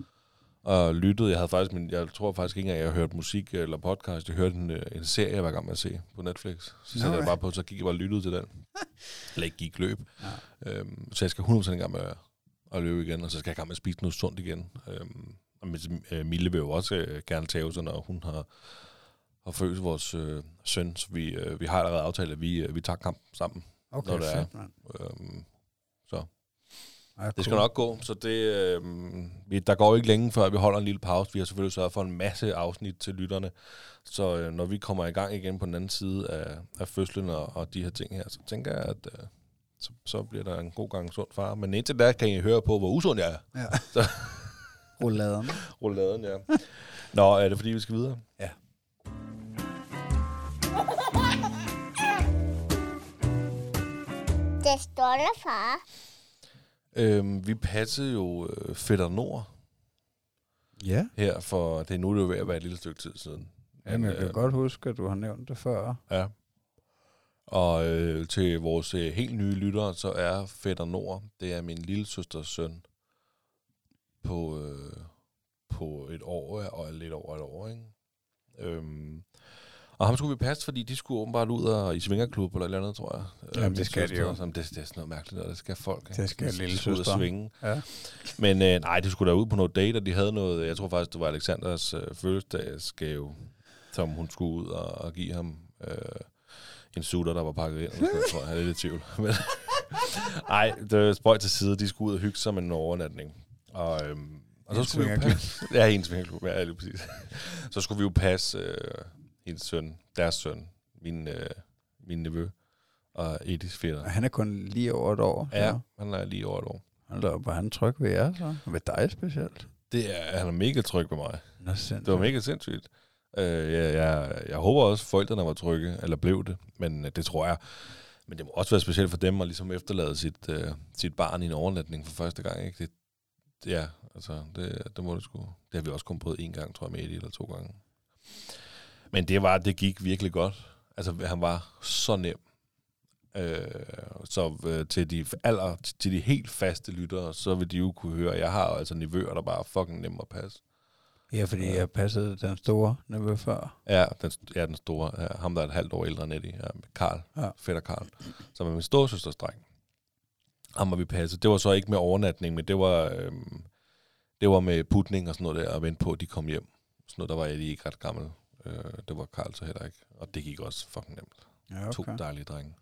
og lyttede. Jeg havde faktisk, men jeg tror faktisk ikke engang, at jeg hørte musik eller podcast. Jeg hørte en, øh, en serie, jeg var i gang med at se på Netflix. Så satte jeg bare på, så gik jeg bare og lyttede til den. eller ikke gik løb. Ja. Øhm, så jeg skal 100% i gang med at, at løbe igen, og så skal jeg i gang med at spise noget sundt igen. Øhm, og øh, Mille vil jo også øh, gerne tage sig, når hun har, har født vores øh, søn. Så vi, øh, vi har allerede aftalt, at vi, øh, vi tager kamp sammen. Okay, når det er. Øhm, så Ja, det skal nok gå, så det, øh, vi, der går ikke længe, før vi holder en lille pause. Vi har selvfølgelig sørget for en masse afsnit til lytterne, så øh, når vi kommer i gang igen på den anden side af, af fødslen og, og de her ting her, så tænker jeg, at øh, så, så bliver der en god gang sund far. Men indtil da kan I høre på, hvor usund jeg er. Ja. Så- Rouladen. Rouladen, ja. Nå, er det fordi, vi skal videre? Ja. Det stolte far. Øhm, vi passede jo øh, Fætter Nord Ja. her, for det er nu det er jo ved at være et lille stykke tid siden. Jamen, jeg kan øh, godt huske, at du har nævnt det før. Ja. Og øh, til vores øh, helt nye lyttere, så er Fætter Nord, det er min lille søsters søn på, øh, på et år, og lidt over et år, ikke? Øhm, Og ham skulle vi passe, fordi de skulle åbenbart ud og i svingerklub eller et eller andet, tror jeg. Jamen, Øh, det skal de jo. Som det, det er sådan noget mærkeligt, og det skal folk. Det skal De lille skal ud og søster. svinge. Ja. Men øh, nej, de skulle da ud på noget date, og de havde noget, jeg tror faktisk, det var Alexanders øh, fødselsdagsgave, som hun skulle ud og, og give ham øh, en sutter, der var pakket ind. Sådan, tror jeg, jeg er lidt i tvivl. Men, ej, det er spøjt til side, de skulle ud og hygge sig med en overnatning. Og, øhm, og så skulle vi jo passe... Ja, en svingerklub, ja, lige præcis. så skulle vi jo passe øh, hendes søn, deres søn, min, øh, min nevø, og Edis fætter. Han er kun lige over et år. Ja, han er lige over et år. Da op, var han tryg ved jer så? Ved dig specielt? Det er, han er mega tryg ved mig. Nå, sindssygt. Det var mega sindssygt. Øh, jeg, jeg, jeg håber også, at forældrene var trygge, eller blev det, men øh, det tror jeg. Men det må også være specielt for dem at ligesom efterlade sit, øh, sit barn i en overnatning for første gang. Ikke? Det, ja, altså, det, det må det sgu. Det har vi også kun prøvet en gang, tror jeg, med Eddie, eller to gange. Men det var, det gik virkelig godt. Altså, han var så nem. Øh, så øh, til de aller, til de helt faste lyttere, så vil de jo kunne høre, at jeg har altså nivøer, der bare er fucking nemme at passe. Ja, fordi jeg passede den store nevø før. Ja, den, ja, den store. Ja, ham, der er et halvt år ældre end Eddie. Ja, Karl. Ja. Fætter Karl. Som er min storesøsters dreng. Ham var vi passet. Det var så ikke med overnatning, men det var, øhm, det var med putning og sådan noget der, og vente på, at de kom hjem. Sådan noget, der var Eddie ikke ret gammel. Øh, det var Karl så heller ikke. Og det gik også fucking nemt. Ja, Okay. To dejlige drenge.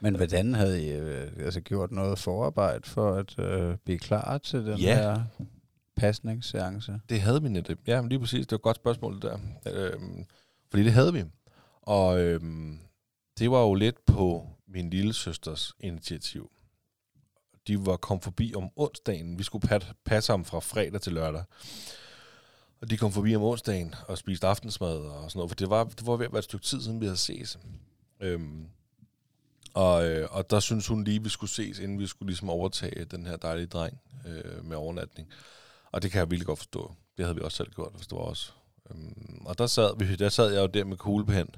Men hvordan havde I øh, altså gjort noget forarbejde for at øh, blive klar til den Ja. her pasningsseance? Det havde vi netop. Ja, men lige præcis. Det var et godt spørgsmål, det der. Øhm, fordi det havde vi. Og øhm, det var jo lidt på min lille søsters initiativ. De var kom forbi om onsdagen. Vi skulle passe ham fra fredag til lørdag. Og de kom forbi om onsdagen og spiste aftensmad og sådan noget. For det var, det var ved at være et stykke tid siden, vi havde ses. Øhm, og, øh, og der synes hun lige, vi skulle ses, inden vi skulle ligesom overtage den her dejlige dreng øh, med overnatning. Og det kan jeg virkelig godt forstå. Det havde vi også selv gjort, hvis det var os. Øhm, og der sad, vi, der sad jeg jo der med kuglepen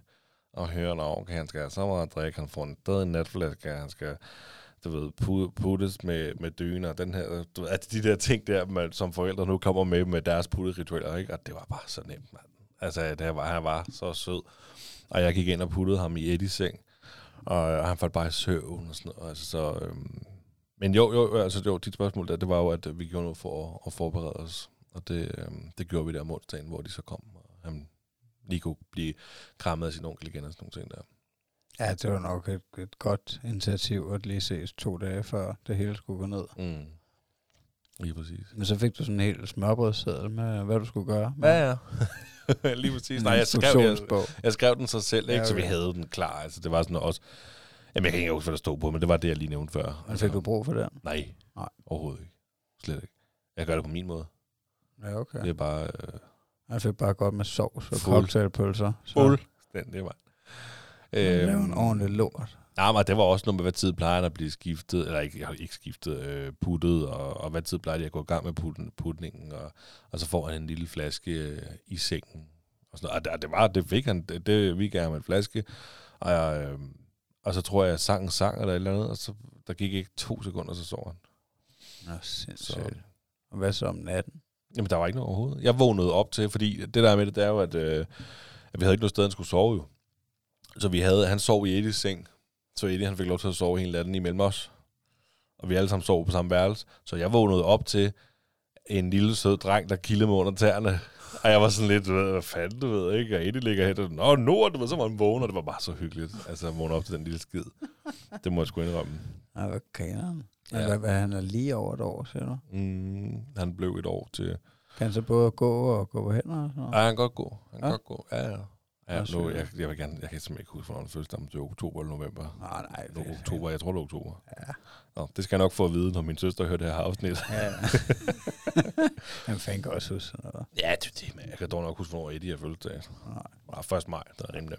og hørte, at okay, han skal have så meget at drikke, han får en død natflaske, han skal, du ved, puttes med, med dyner, den her, du ved, at de der ting der, man, som forældre nu kommer med, med deres putteritualer, ikke? Og det var bare så nemt, mand. Altså, det var, han var så sød. Og jeg gik ind og puttede ham i Eddies seng, og, og han faldt bare i søvn og sådan noget. Altså, så, øhm, men jo, jo, altså jo, dit spørgsmål der, det var jo, at øh, vi gjorde noget for at, at forberede os. Og det, øhm, det gjorde vi der om onsdagen, hvor de så kom, og han lige kunne blive krammet af sin onkel igen og sådan nogle ting der. Ja, det var nok et, et godt initiativ at lige ses to dage før det hele skulle gå ned. Mm. Lige præcis. Men så fik du sådan en helt smørbrødsseddel med, hvad du skulle gøre. Ja, ja. lige præcis. Nej, jeg skrev, jeg, jeg skrev den så selv, ikke? Ja, så vi okay. havde den klar. Altså, det var sådan også... Jamen, jeg kan ikke huske, hvad der stod på, men det var det, jeg lige nævnte før. Men fik du brug for den? Nej, Nej. overhovedet ikke. Slet ikke. Jeg gør det på min måde. Ja, okay. Det er bare øh, Jeg fik bare godt med sovs og Fuld. cocktailpølser. Så fuldstændig, mand. Lave Øhm, en ordentlig lort. Nej, men det var også noget med, hvad tid plejer at blive skiftet, eller ikke, jeg har ikke skiftet, øh, puttet, og, og hvad tid plejer de at gå i gang med putten, putningen, og, og så får han en lille flaske øh, i sengen. Og, sådan noget. og det, det, var, det fik han, det, det vi gav ham en flaske, og, jeg, øh, og så tror jeg, at sangen sang eller et eller andet, og så der gik ikke to sekunder, så sov han. Nå, Så, sindssygt. Og hvad så om natten? jamen, der var ikke noget overhovedet. Jeg vågnede op til, fordi det der med det, det er jo, at, øh, at vi havde ikke noget sted, han skulle sove jo. Så vi havde, han sov i Eddies seng, så Eddie han fik lov til at sove hele natten imellem os. Og vi alle sammen sov på samme værelse. Så jeg vågnede op til en lille sød dreng, der kildede mig under tæerne. Og jeg var sådan lidt, hvad fanden, du ved ikke? Og Eddie ligger her, og nå, Nord, du ved, så var han vågen, og det var bare så hyggeligt. Altså, at vågne op til den lille skid. Det må jeg sgu indrømme. Ja, hvad grineren? Ja. Ja. Hvad, hvad, han er lige over et år, siger du? Mm, han blev et år til... Kan han så både gå og gå på hænder og sådan noget? Ja, han kan godt gå. Han kan Ja. godt gå. Ja, ja. Ja, nu, jeg, jeg, vil gerne, jeg kan simpelthen ikke huske, hvornår den fødselsdag, om det er oktober eller november. Nej, nej. Det er oktober, jeg tror det er oktober. Ja. Nå, det skal jeg nok få at vide, når min søster hører det her afsnit. Ja. Han fanden kan også huske sådan noget. Ja, det det, men jeg kan dog nok huske, hvornår Eddie har fødselsdag. Nej. Ja, 1. maj, der er rimelig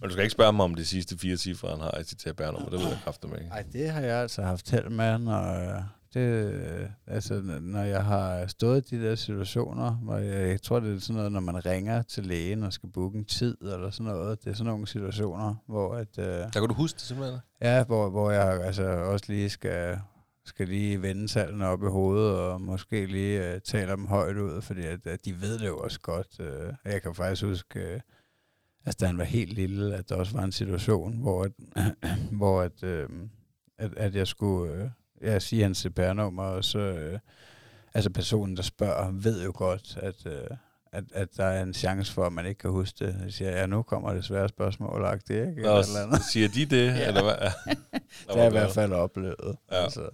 men du skal ikke spørge mig om de sidste fire cifre, han har i sit TPR-nummer. Det ved jeg kraftigt med. Ej, det har jeg altså haft held med, når, det, altså, når jeg har stået i de der situationer, hvor jeg, jeg tror, det er sådan noget, når man ringer til lægen og skal booke en tid eller sådan noget. Det er sådan nogle situationer, hvor at, øh, Der kan du huske det simpelthen? ja, hvor, hvor jeg altså også lige skal, skal lige vende tallene op i hovedet, og måske lige øh, tale dem højt ud, fordi at, at de ved det jo også godt. Øh, jeg kan faktisk huske, øh, altså da han var helt lille, at der også var en situation, hvor, at, hvor at, øh, at, at jeg skulle øh, ja, sige hans CPR-nummer, og så, øh, altså personen, der spørger, ved jo godt, at, øh, at, at der er en chance for, at man ikke kan huske det. Jeg siger, ja, nu kommer det svære spørgsmål, det ikke? Eller, eller andet. Siger de det? Ja. Eller hvad? Ja. det har jeg i hvert fald oplevet. Ja. Altså.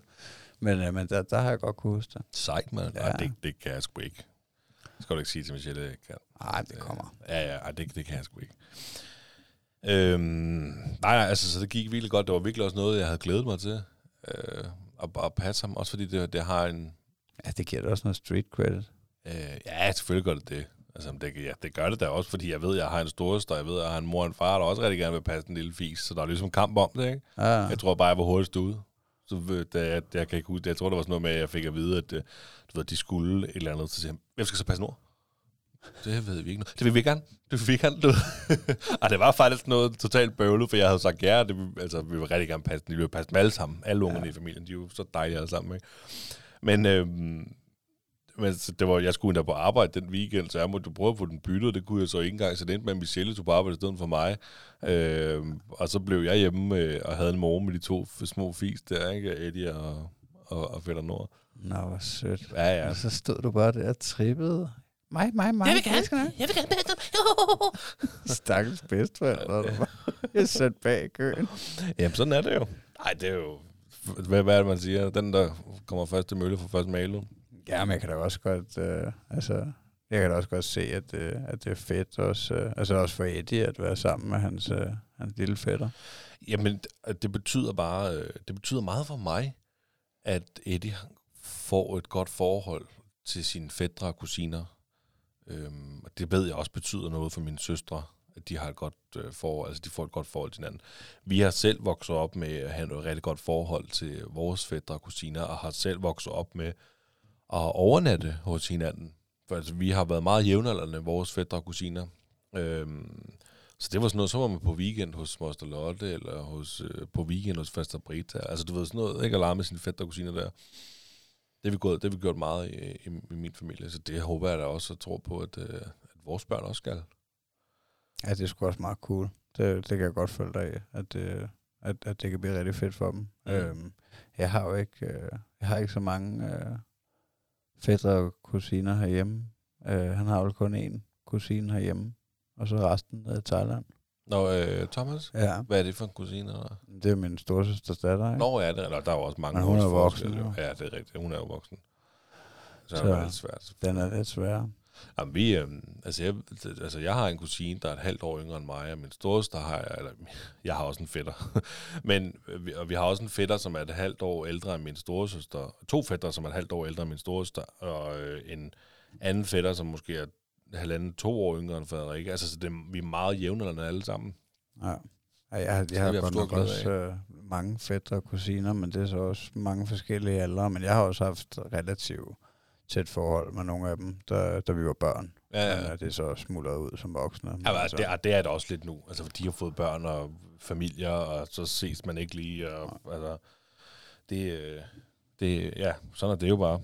Men, øh, men der, der har jeg godt kunne huske det. Sejt, mand. Ja. Ja. Ej, det, det kan jeg sgu ikke. Det skal du ikke sige til Michelle, jeg kan. Nej, det kommer. Ja, ja, ej, det, det kan jeg sgu ikke. Øhm, nej, nej, altså, så det gik virkelig godt. Det var virkelig også noget, jeg havde glædet mig til. Øh, at, at passe ham, også fordi det, det har en... Ja, det giver da også noget street credit. Øh, ja, selvfølgelig gør det det. Altså, det, ja, det gør det da også, fordi jeg ved, at jeg har en storeste, og jeg ved, at jeg har en mor og en far, der også rigtig gerne vil passe en lille fis. Så der er ligesom kamp om det, ikke? Ja. Jeg tror bare, jeg var hurtigst ude. Så da jeg, jeg kan ikke huske, jeg tror, det var sådan noget med, at jeg fik at vide, at øh, du ved, de skulle et eller andet. Så siger jeg, hvem skal så passe nord? Det ved vi ikke noget. Det vil vi gerne. Det vil vi gerne. Ved. og det var faktisk noget totalt bøvlet, for jeg havde sagt ja. Det, altså, vi vil rigtig gerne passe dem. Vi vil passe dem alle sammen. Alle ungerne ja. i familien. De er jo så dejlige alle sammen. Ikke? Men, øhm, men det var, jeg skulle endda på arbejde den weekend, så jeg måtte prøve at få den byttet. Det kunne jeg så ikke engang. Så det endte med, at Michelle tog på arbejde i stedet for mig. Øhm, og så blev jeg hjemme øh, og havde en morgen med de to små fis der, ikke? Eddie og, og, og Fætter Nord. Nå, hvor sødt. Ja, ja. Og så stod du bare der og trippede. Mig, mig, mig. Jeg vil gerne. Jeg vil gerne dem. Jo. Stakkels bedsteforældre, der bare er sat bag i køen. Jamen, sådan er det jo. Nej, det er jo... Hvad, hvad er det, man siger? Den, der kommer først til mølle, får først malet. Ja, men jeg kan da også godt, øh, altså, jeg kan da også godt se, at, øh, at det er fedt også, øh, altså også for Eddie at være sammen med hans, øh, hans lille fætter. Jamen, det- det betyder bare... øh, Det betyder meget for mig, at Eddie får et godt forhold til sine fædre og kusiner. Øhm, og det ved jeg også betyder noget for mine søstre, at de har et godt øh, forhold, altså de får et godt forhold til hinanden. Vi har selv vokset op med at have et rigtig godt forhold til vores fædre og kusiner, og har selv vokset op med at overnatte hos hinanden. For altså, vi har været meget jævnaldrende, vores fædre og kusiner. Øhm, så det var sådan noget, så var man på weekend hos Moster Lotte, eller hos, øh, på weekend hos Faster Brita. Altså du ved sådan noget, ikke at lege med sine fætter og kusiner der. Det har vi, gået, det har vi gjort meget i, i, i min familie, så det håber jeg da også og tror på, at, øh, at vores børn også skal. Ja, det er sgu også meget cool. Det, det kan jeg godt følge dig af, at, øh, at, at det kan blive rigtig fedt for dem. Mm. Øhm, jeg har jo ikke, øh, jeg har ikke så mange øh, fædre og kusiner herhjemme. Øh, han har jo kun én kusine herhjemme, og så resten af Thailand. Nå, øh, Thomas, Ja, hvad er det for en kusine? Eller? det er min storsøsters datter, ikke? Nå ja, det, eller, der er jo også mange Men hun er voksen, jo. Ja, det er rigtigt. Hun er jo voksen. Så, Så det er lidt svært. Den er lidt svær. Jamen, vi, øh, altså, jeg, altså, jeg har en kusine, der er et halvt år yngre end mig, og min storeste har jeg, eller jeg har også en fætter. Men vi, og vi har også en fætter, som er et halvt år ældre end min storesøster. To fætter, som er et halvt år ældre end min storesøster, og øh, en anden fætter, som måske er halvanden, to år yngre end Frederik. Altså, så det, vi er meget jævnaldrende alle sammen. Ja. Ja, jeg, har- jeg har godt nok også øh, mange fætter og kusiner, men det er så også mange forskellige aldre. Men jeg har også haft relativt tæt forhold med nogle af dem, da, da vi var børn. Ja, ja. Men øh, det er så smuldret ud som voksne. Men Ja, altså. det, er, det er det også lidt nu. Altså, for de har fået børn og familier, og så ses man ikke lige. Og, altså, det, øh, det, ja, sådan er det jo bare.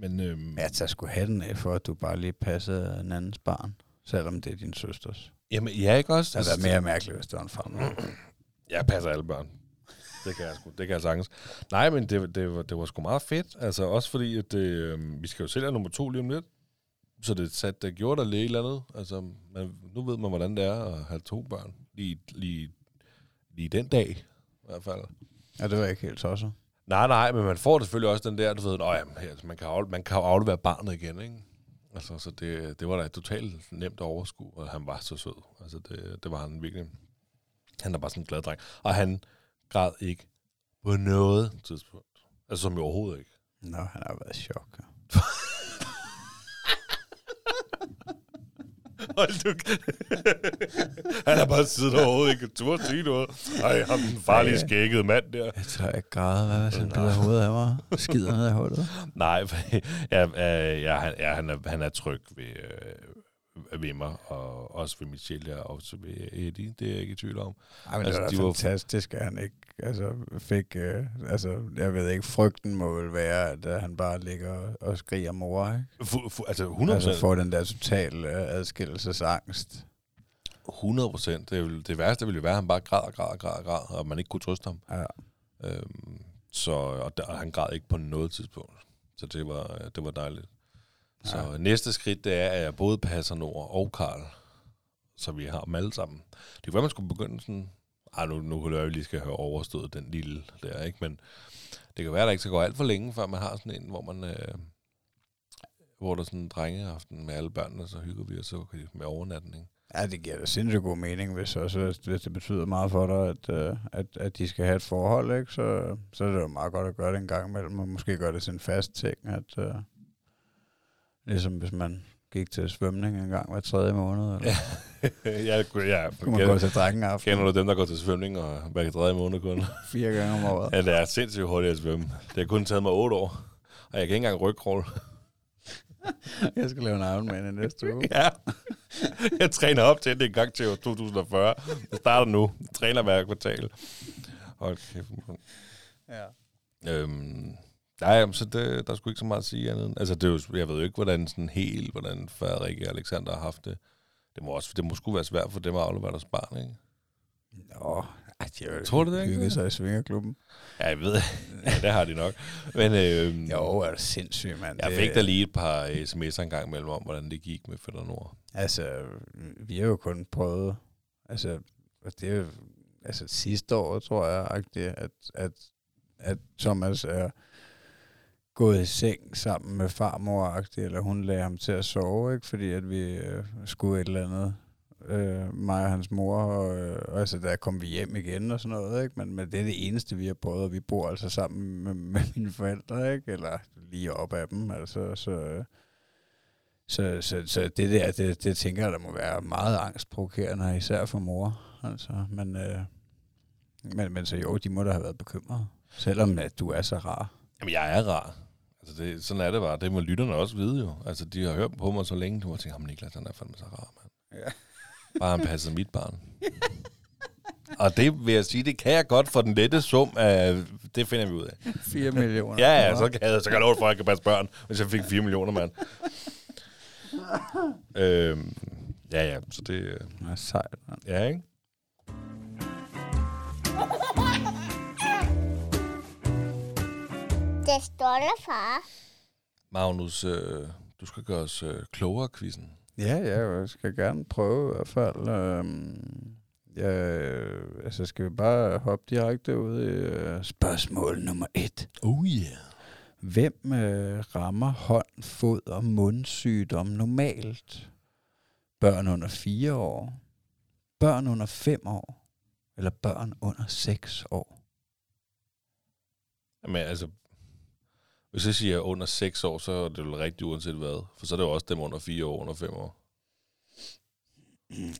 Men, øhm, Men jeg tager sgu hatten af for, at du bare lige passede en andens barn, selvom det er din søsters. jamen, ja, ikke også? Det havde været mere mærkeligt, hvis det var en far. Jeg passer alle børn. Det kan jeg sgu, det kan jeg sagtens. Nej, men det, det, var, det var sgu meget fedt. Altså også fordi, at det, øh, vi skal jo selv have nummer to lige om lidt. Så det sat, det gjorde der lidt et eller andet. Altså, man, nu ved man, hvordan det er at have to børn. Lige, lige, lige den dag, i hvert fald. Ja, det var ikke helt tosset. Nej, nej, men man får det selvfølgelig også den der, du ved, at jamen, altså, man, kan afle, man kan jo aflevere barnet igen, ikke? Altså, så det, det var da totalt nemt at overskue, og han var så sød. Altså, det, det var han virkelig. Han er bare sådan en glad dreng. Og han græd ikke på noget tidspunkt. Altså, som i overhovedet ikke. Nå, han har været i chok. Hold du Han har bare siddet overhovedet ikke turde sige noget. Ej, ham den farlige Ja. skækkede mand der. Jeg tror ikke græde. Hvad hvis han bider hovedet af mig? Skider ned i hullet. Nej, ja, ja, han, ja, han, er, han er tryg ved, øh, ved mig, og også ved Michelle, og også ved Eddie. Det er jeg ikke i tvivl om. Ej, men Altså, det de var da fantastisk, at han ikke altså, fik... Øh, altså, jeg ved ikke, frygten må vel være, at øh, han bare ligger og, skriger mor, ikke? Fu, fu, altså 100 Altså får den der total øh, adskillelsesangst. 100 procent. Det, ville- det værste ville være, at han bare græd og græd og græd og græd, og man ikke kunne trøste ham. Ja. Øhm, så, og, der, og han græd ikke på noget tidspunkt. Så det var, det var dejligt. Så Ja. næste skridt, det er, at jeg både passer Nord og Karl. Så vi har dem alle sammen. Det kunne være, man skulle begynde sådan... Ej, nu, nu kunne at vi lige skal have overstået den lille der, ikke? Men det kan være, at der ikke skal gå alt for længe, før man har sådan en, hvor man... Øh, hvor der er sådan en drengeaften med alle børnene, så hygger vi os så med overnatning. Ja, det giver da sindssygt god mening, hvis, også, hvis det betyder meget for dig, at, øh, at, at de skal have et forhold, ikke? Så, så er det jo meget godt at gøre det en gang imellem, og måske gøre det til en fast ting, at øh, ligesom hvis man gik til svømning en gang hver tredje måned, eller Ja. jeg, ja, kunne man gå til drengeaften Kender du dem, der går til svømning og hver tredje måned kun? fire gange om året. Ja, det er sindssygt hurtigt at svømme. Det har kun taget mig 8 år. Og jeg kan ikke engang rygkråle. Jeg skal lave en Ironman i næste uge. Ja. Jeg træner op til det en gang til år 2040. Det starter nu. Jeg træner hver kvartal. Hold kæft. Ja. Øhm, nej, jamen, så det, der er sgu ikke så meget at sige andet. Altså, det er jo, jeg ved jo ikke, hvordan sådan helt, hvordan Frederik og Alexander har haft det. Det må, også, det må sgu være svært for dem at aflevere deres barn, ikke? Nå, de har jo Tror du det ikke? hygget sig i Svingerklubben. Ja, jeg ved ja, det har de nok. Men øhm, Jo, er det sindssygt, mand. jeg fik da lige et par sms'er en gang imellem om, hvordan det gik med Fætter Nord. Altså, vi har jo kun prøvet, altså, det er jo, altså sidste år, tror jeg, at, at, at Thomas er gået i seng sammen med farmor eller hun lagde ham til at sove, ikke? fordi at vi øh, skulle et eller andet, øh, mig og hans mor, og, øh, og altså der kom vi hjem igen og sådan noget, ikke? Men, men det er det eneste, vi har prøvet, og vi bor altså sammen med, med mine forældre, ikke? eller lige op af dem, altså, så... Øh, så, så, så det der, det, det tænker jeg, der må være meget angstprovokerende, især for mor. Altså, men, øh, men, men så jo, de må da have været bekymrede. Selvom at du er så rar. Jamen, jeg er rar. Altså, det, sådan er det bare. Det må lytterne også vide jo. Altså, de har hørt på mig så længe, du må tænke, ham Niklas, han er fandme så rar, mand. Ja. Bare han passer mit barn. Og det vil jeg sige, det kan jeg godt for den lette sum af... Det finder vi ud af. 4 millioner. Ja, ja, så kan jeg, så kan jeg love for, at jeg kan passe børn, hvis jeg fik 4 millioner, mand. øhm, ja, ja, så det... øh, er sejt, mand. Ja, ikke? Det er stolte far. Magnus, øh, du skal gøre os øh, klogere, quizzen. Ja, ja, jeg skal gerne prøve i hvert fald. Øhm, ja, øh, altså skal vi bare hoppe direkte ud i øh, spørgsmål nummer et. Oh yeah. Hvem øh, rammer hånd, fod og mundsygdom normalt? Børn under 4 år, børn under 5 år, eller børn under 6 år? Jamen, altså, hvis jeg siger under 6 år, så er det vel rigtigt uanset hvad. For så er det jo også dem under 4 år, under 5 år.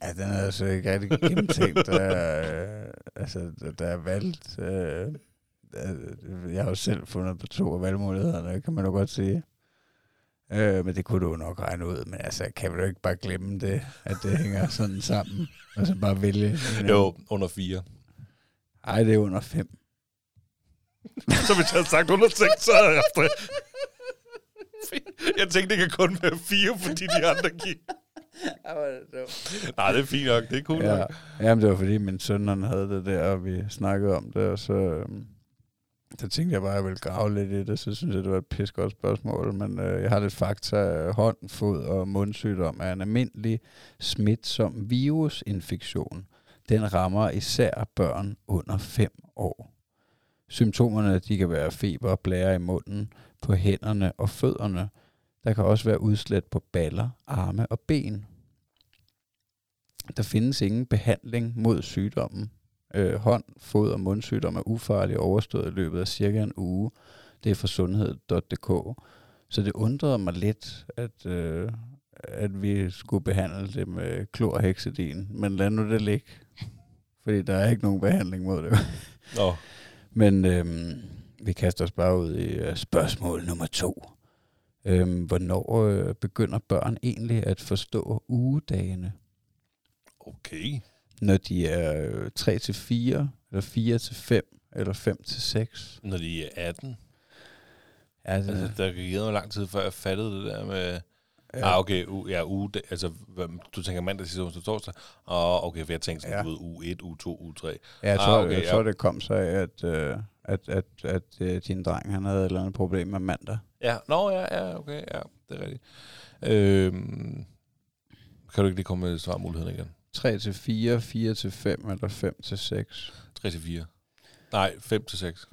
Ja, den er altså ikke rigtig gennemtænkt. der, øh, altså, der- er valgt... Øh, øh, jeg har jo selv fundet på to af valgmulighederne, kan man jo godt sige. Øh, men det kunne du jo nok regne ud. Men altså, kan vi jo ikke bare glemme det, at det hænger sådan sammen? Og så bare vælge? Jo, under 4. Ej, det er under 5. så hvis jeg havde sagt under 6, så havde jeg haft det. Jeg tænkte, det kan kun være 4, fordi de andre gik. Nej, det er fint nok. Det er cool Ja, nok. jamen, det var fordi min søn han havde det der, og vi snakkede om det, og så, øhm, så tænkte jeg bare, at jeg ville grave lidt i det, så synes jeg, det var et pis godt spørgsmål, men øh, jeg har lidt fakta. Hånd, fod og mundsygdom er en almindelig smitsom virusinfektion. Den rammer især børn under 5 år. Symptomerne de kan være feber blære i munden, på hænderne og fødderne. Der kan også være udslæt på baller, arme og ben. Der findes ingen behandling mod sygdommen. Øh, hånd, fod og mundsygdom er ufarlig og overstået i løbet af cirka en uge. Det er fra sundhed.dk. Så det undrede mig lidt, at, øh, at vi skulle behandle det med klorhexidin. Men lad nu det ligge. Fordi der er ikke nogen behandling mod det. Nå, men øhm, vi kaster os bare ud i øh, spørgsmål nummer to. Øhm, hvornår øh, begynder børn egentlig at forstå ugedagene? okay. Når de er øh, 3 til 4, eller 4 til 5, eller 5 til 6. Når de er 18. Altså, Altså, der gik noget lang tid, før jeg fattede det der med... Ah, okay. U, ja, det, altså, du tænker mandag, sidste onsdag, torsdag? Åh, okay, for jeg tænkte sådan, Ja. ja. du ved, uge 1, uge 2, uge 3. Ja, jeg Ah, tror, okay, jeg ja. tror det kom så af, at, øh, at, at, at øh, din dreng han havde et eller andet problem med mandag. Ja, nå, ja, ja, okay, ja, det er rigtigt. Øhm, kan du ikke lige komme med svarmuligheden igen? 3 til 4, 4 til 5 eller 5 til 6. 3 til 4. Nej, 5 til 6.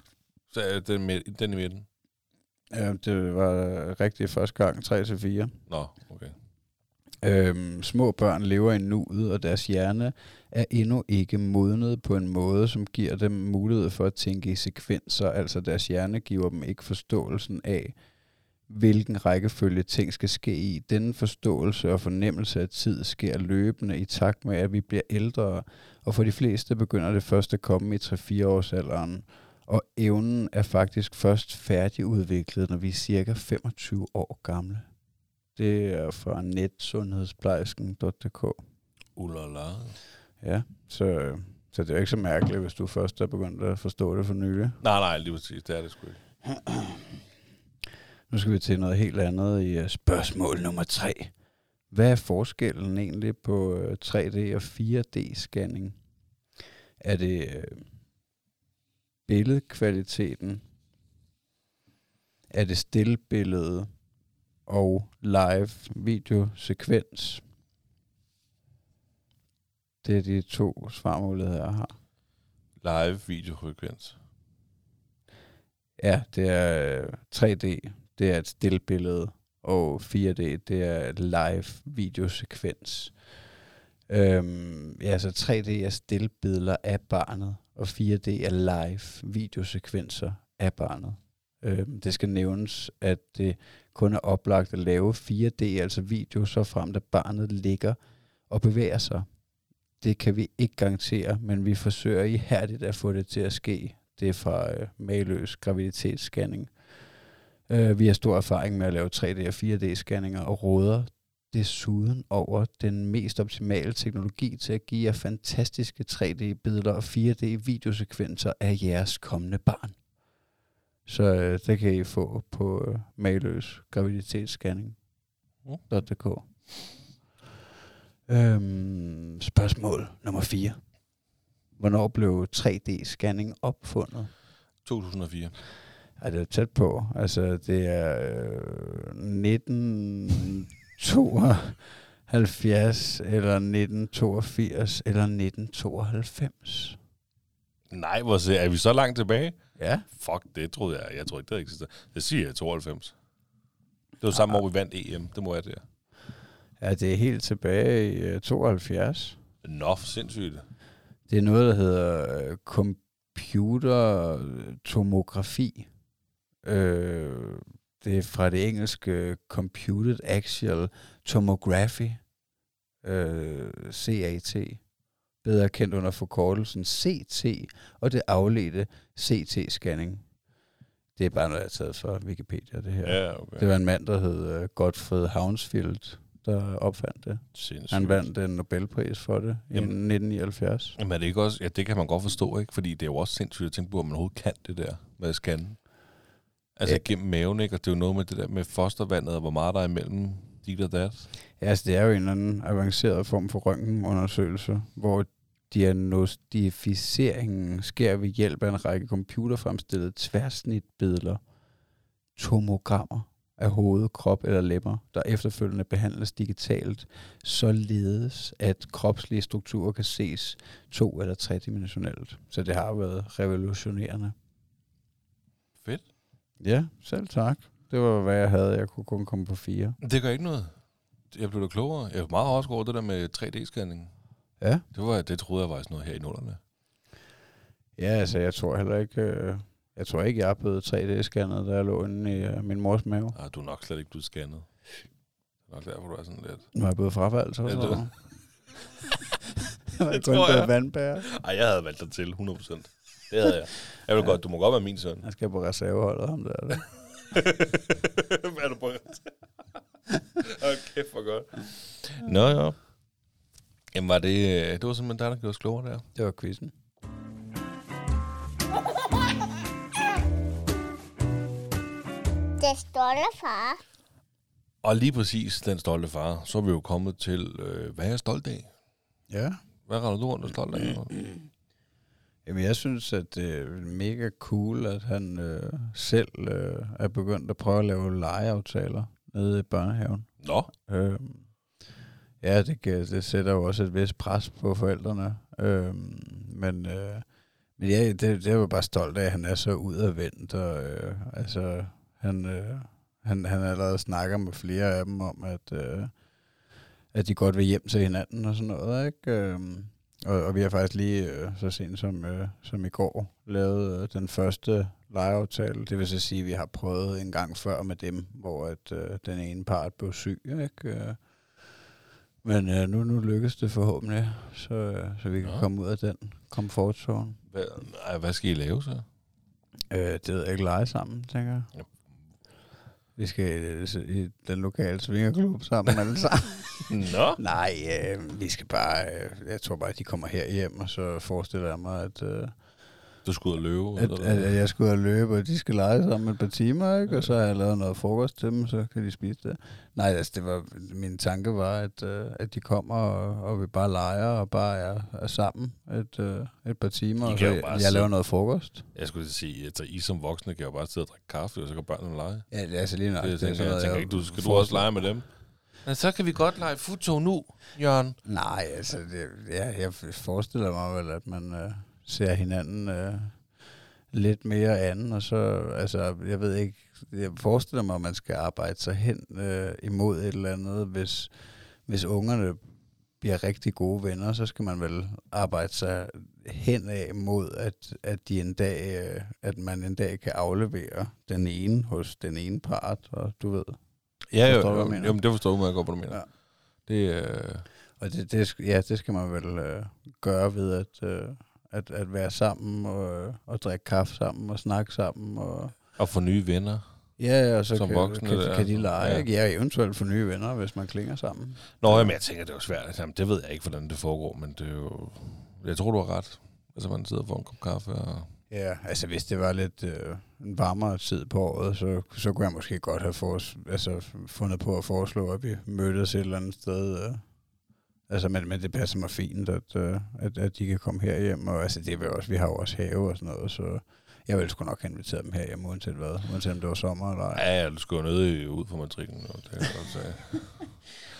Så er den, den i midten. Ja, det var rigtigt første gang, 3 til 4. Nå, okay. Øhm, små børn lever i nuet, og deres hjerne er endnu ikke modnet på en måde, som giver dem mulighed for at tænke i sekvenser. Altså deres hjerne giver dem ikke forståelsen af, hvilken rækkefølge ting skal ske i. Denne forståelse og fornemmelse af tid sker løbende i takt med, at vi bliver ældre, og for de fleste begynder det først at komme i 3-4 års alderen. Og evnen er faktisk først færdigudviklet, når vi er cirka 25 år gamle. Det er fra netsundhedsplejersken.dk. Ulala. Ja, så, så det er jo ikke så mærkeligt, hvis du først er begyndt at forstå det for nylig. Nej, nej, lige præcis. Det er det sgu ikke. Nu skal vi til noget helt andet i øh, spørgsmål nummer tre. Hvad er forskellen egentlig på øh, 3D og 4D-scanning? Er det øh, billedkvaliteten? Er det stillbillede og live videosekvens? Det er de to svarmuligheder, jeg har. Live videofrekvens. Ja, det er øh, 3D, det er et stillbillede, og 4D, det er et live videosekvens. Øhm, ja, så 3D er stillbilleder af barnet, og 4D er live videosekvenser af barnet. Øh, det skal nævnes, at det kun er oplagt at lave 4D, altså video, så frem at barnet ligger og bevæger sig. Det kan vi ikke garantere, men vi forsøger ihærdigt at få det til at ske. Det er fra øh, mageløs graviditetsscanning. Øh, vi har stor erfaring med at lave 3D- og 4D-scanninger og råder desuden over den mest optimale teknologi til at give jer fantastiske 3D-billeder og 4D-videosekvenser af jeres kommende barn. Så øh, det kan I få på øh, mageløs graviditetsscanning.dk. Øhm, spørgsmål nummer 4. Hvornår blev 3D-scanning opfundet? 2004. Ej, det er tæt på. Altså, det er øh, 1972, eller 1982, eller 1992. Nej, hvor se, er vi så langt tilbage? Ja. Fuck, det troede jeg. Jeg tror ikke, det eksisterer. Det siger jeg 92. Det var samme år, vi vandt EM. Det må jeg det. Ja, det er helt tilbage i øh, 72. Nå, for sindssygt. Det er noget, der hedder øh, computertomografi. Øh, det er fra det engelske Computed Axial Tomography, øh, CAT, bedre kendt under forkortelsen CT, og det afledte CT-scanning. Det er bare noget, jeg har taget fra Wikipedia, det her. Ja, okay. Det var en mand, der hed uh, Gottfried Hounsfield, der opfandt det. Sindssygt. Han vandt en Nobelpris for det i Jamen. 1979. Jamen er det ikke også... Ja, det kan man godt forstå, ikke? Fordi det er jo også sindssygt at tænke på, at man overhovedet kan det der med at scanne. Altså Ja. gennem maven, ikke? Og det er jo noget med det der med fostervandet, og hvor meget der er imellem dit og dat. Ja, altså det er jo en eller anden avanceret form for røntgenundersøgelse, hvor diagnosticeringen sker ved hjælp af en række computerfremstillede tværsnitbilleder, tomogrammer af hoved, krop eller lemmer, der efterfølgende behandles digitalt, således at kropslige strukturer kan ses to- eller tredimensionelt. Så det har været revolutionerende. Fedt. Ja, selv tak. Det var, hvad jeg havde. Jeg kunne kun komme på fire. Det gør ikke noget. Jeg blev da klogere. Jeg var meget overrasket over det der med 3D-scanning. Ja. Det, var, det troede jeg var sådan noget her i nullerne. Ja, altså jeg tror heller ikke, øh, jeg tror ikke, jeg er blevet 3D-scannet, da jeg lå inde i øh, min mors mave. Ah, du er nok slet ikke blevet scannet. Det er nok derfor, du er sådan lidt... Nu er jeg blevet frafaldt, så. Ja, det- jeg Det tror jeg. vandbærer. Jeg havde valgt dig til, 100%. Det havde jeg. Jeg vil Ja. godt, du må godt være min søn. Jeg skal på reserveholdet ham der. der. Hvad er du på? okay, for godt. Nå, ja. Jamen, var det, øh, det var simpelthen dig, der gjorde os klogere der. Det var quizzen. Det står der, far. Og lige præcis den stolte far, så er vi jo kommet til, øh, hvad er jeg stolt af? Ja. Hvad render du rundt og stolt af? Jamen, jeg synes, at det er mega cool, at han øh, selv øh, er begyndt at prøve at lave legeaftaler nede i børnehaven. Nå, Øh, ja, det, kan, det sætter jo også et vist pres på forældrene. Øh, men øh, men ja, det, det er jo bare stolt af, at han er så udadvendt. Og, øh, altså, han, øh, han, han allerede snakker med flere af dem om, at, øh, at de godt vil hjem til hinanden og sådan noget. Ikke? Øh, og, og vi har faktisk lige øh, så sent som, øh, som i går lavet øh, den første legeaftale. Det vil så sige, at vi har prøvet en gang før med dem, hvor at, øh, den ene part blev syg. Ikke? Øh, men øh, nu, nu lykkes det forhåbentlig, så, øh, så vi kan Nå. komme ud af den komfortzone. hvad, hvad skal I lave så? Øh, det ved jeg ikke lege sammen, tænker jeg. Vi skal i, i den lokale svingerklub sammen alle sammen. Nå. Nej, øh, vi skal bare... Øh, jeg tror bare, at de kommer her hjem, og så forestiller jeg mig, at, øh, Du skal ud og løbe? at, eller at, jeg skal ud og løbe, og de skal lege sammen et par timer, ikke? og så har jeg lavet noget frokost til dem, så kan de spise det. Nej, altså, det var, min tanke var, at, øh, at de kommer, og, og vi bare leger, og bare er, er sammen et, øh, et par timer, I og så jeg, jeg laver noget frokost. Jeg skulle sige, at I som voksne kan jo bare sidde og drikke kaffe, og så kan børnene lege. Ja, det er altså lige nok. Det, det, jeg, jeg tænker ikke, du, skal du også lege med dem? Men så kan vi godt lege futo nu, Jørgen. Nej, altså, det, ja, jeg forestiller mig vel, at man øh, ser hinanden øh, lidt mere anden, og så, altså, jeg ved ikke, jeg forestiller mig, at man skal arbejde sig hen øh, imod et eller andet, hvis, hvis ungerne bliver rigtig gode venner, så skal man vel arbejde sig hen af mod, at, at, de en dag, øh, at man en dag kan aflevere den ene hos den ene part, og du ved. Ja, Forstår jo, hvad jo, jeg jo, men det forstår du meget godt, hvad du mener. Ja. Det, øh, Og det, det, ja, det skal man vel øh, gøre ved at, øh, at, at være sammen og, og drikke kaffe sammen og snakke sammen. Og, at få nye venner. ja, og så Som kan, voksne, kan, kan de lege. ja. Ja. Ja, eventuelt få nye venner, hvis man klinger sammen. Nå, jamen, jeg tænker, det er jo svært. Jamen, det ved jeg ikke, hvordan det foregår, men det er jo... Jeg tror, du har ret. Altså, man sidder og får en kop kaffe og... Ja, altså hvis det var lidt øh, en varmere tid på året, så, så kunne jeg måske godt have fores, altså, fundet på at foreslå, at vi mødtes et eller andet sted. Øh. Altså, men, men det passer mig fint, at, øh, at, at de kan komme herhjem. Og altså, det er vel også, vi har jo også have og sådan noget, så jeg ville sgu nok have inviteret dem herhjem, uanset hvad. Uanset om det var sommer eller ej. Ja, ja, du skal jo ud på matrikken. Og det kan jeg godt sige.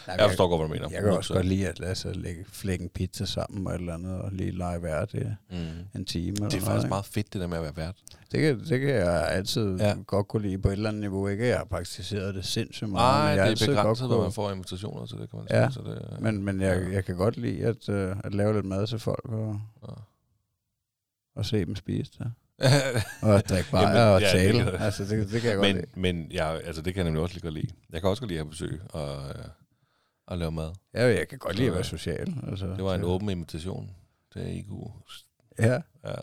Nej, Jeg forstår godt, hvad du mener. Jeg kan også godt lide at lade sig lægge flække pizza sammen og et eller andet, og lige lege vært i Mm. en time. Eller Det er noget, faktisk ikke? meget fedt, det der med at være vært. Det kan, det kan jeg altid Ja. ja. godt kunne lide på et eller andet niveau. Ikke jeg har praktiseret det sindssygt meget. Nej, men jeg det er godt begrænset, hvad kunne- man får invitationer til, det kan man Ja, sige. Så det, Men, men jeg, Ja. jeg kan godt lide at, uh, at lave lidt mad til folk og, Ja. og se dem spise det. Og drikke Jamen, bajer og ja, det tale. kan- altså, det, det kan jeg godt men, lide. men jeg, altså, det kan jeg nemlig også lige godt lide. Jeg kan også godt lide at have besøg og, øh, og lave mad. Ja, jeg kan godt lide at Så, være social. Altså, Det var en åben invitation til IQ. Ja, Ja.